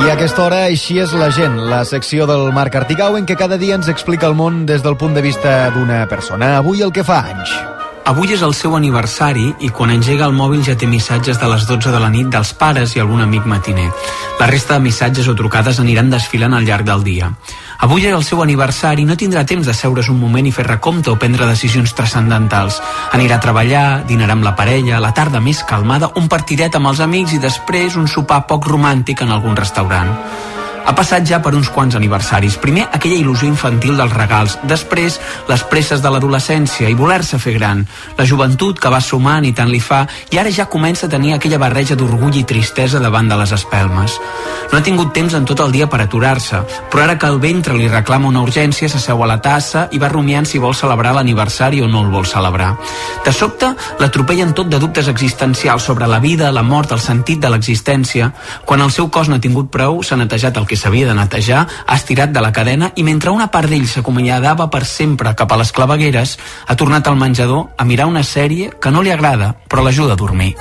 Speaker 3: I a aquesta hora així és la gent, la secció del Marc Artigau en què cada dia ens explica el món des del punt de vista d'una persona. Avui el que fa anys.
Speaker 43: Avui és el seu aniversari i quan engega el mòbil ja té missatges de les 12 de la nit dels pares i algun amic matiner. La resta de missatges o trucades aniran desfilant al llarg del dia. Avui és el seu aniversari i no tindrà temps de seure's un moment i fer recompte o prendre decisions transcendentals. Anirà a treballar, dinarà amb la parella, la tarda més calmada, un partidet amb els amics i després un sopar poc romàntic en algun restaurant. Ha passat ja per uns quants aniversaris. Primer, aquella il·lusió infantil dels regals. Després, les presses de l'adolescència i voler-se fer gran. La joventut que va sumant i tant li fa, i ara ja comença a tenir aquella barreja d'orgull i tristesa davant de les espelmes. No ha tingut temps en tot el dia per aturar-se, però ara que el ventre li reclama una urgència, s'asseu a la tassa i va rumiant si vol celebrar l'aniversari o no el vol celebrar. De sobte, l'atropellen tot de dubtes existencials sobre la vida, la mort, el sentit de l'existència. Quan el seu cos no ha tingut prou, s'ha netejat el que s'havia de netejar, ha estirat de la cadena i mentre una part d'ell s'acomiadava per sempre cap a les clavegueres, ha tornat al menjador a mirar una sèrie que no li agrada, però l'ajuda a dormir.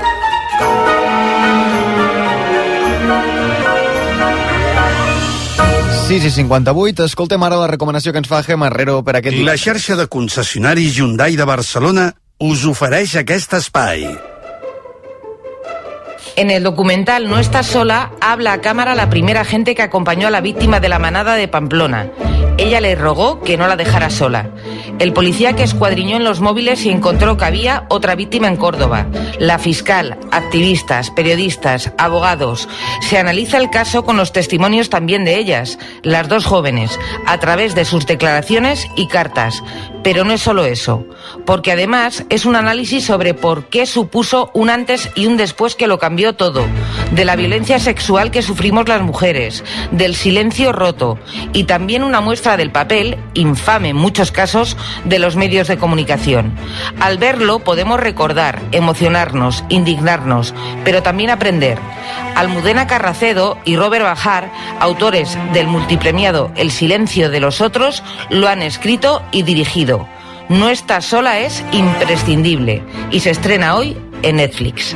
Speaker 3: 6 i 58, escoltem ara la recomanació que ens fa Gemma Herrero per aquest
Speaker 44: La xarxa de concessionaris Hyundai de Barcelona us ofereix aquest espai.
Speaker 45: En el documental No estás sola, habla a cámara la primera gente que acompañó a la víctima de la manada de Pamplona. Ella le rogó que no la dejara sola. El policía que escuadriñó en los móviles y encontró que había otra víctima en Córdoba. La fiscal, activistas, periodistas, abogados. Se analiza el caso con los testimonios también de ellas, las dos jóvenes, a través de sus declaraciones y cartas. Pero no es solo eso, porque además es un análisis sobre por qué supuso un antes y un después que lo cambió todo, de la violencia sexual que sufrimos las mujeres, del silencio roto y también una muestra del papel, infame en muchos casos, de los medios de comunicación. Al verlo podemos recordar, emocionarnos, indignarnos, pero también aprender. Almudena Carracedo y Robert Bajar, autores del multipremiado El silencio de los otros, lo han escrito y dirigido. No estás sola es imprescindible y se estrena hoy en Netflix.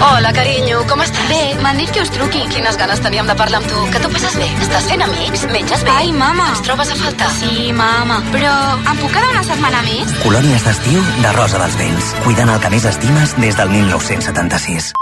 Speaker 23: Hola, carinyo, com estàs? Bé, m'han dit que us truqui. Quines ganes teníem de parlar amb tu. Que tu passes bé? Estàs fent amics? Menges bé?
Speaker 46: Ai, mama.
Speaker 23: Ens trobes a faltar?
Speaker 46: Sí, mama. Però em puc quedar una setmana més?
Speaker 47: Colònies d'estiu de Rosa dels Vents. Cuidant el que més estimes des del 1976.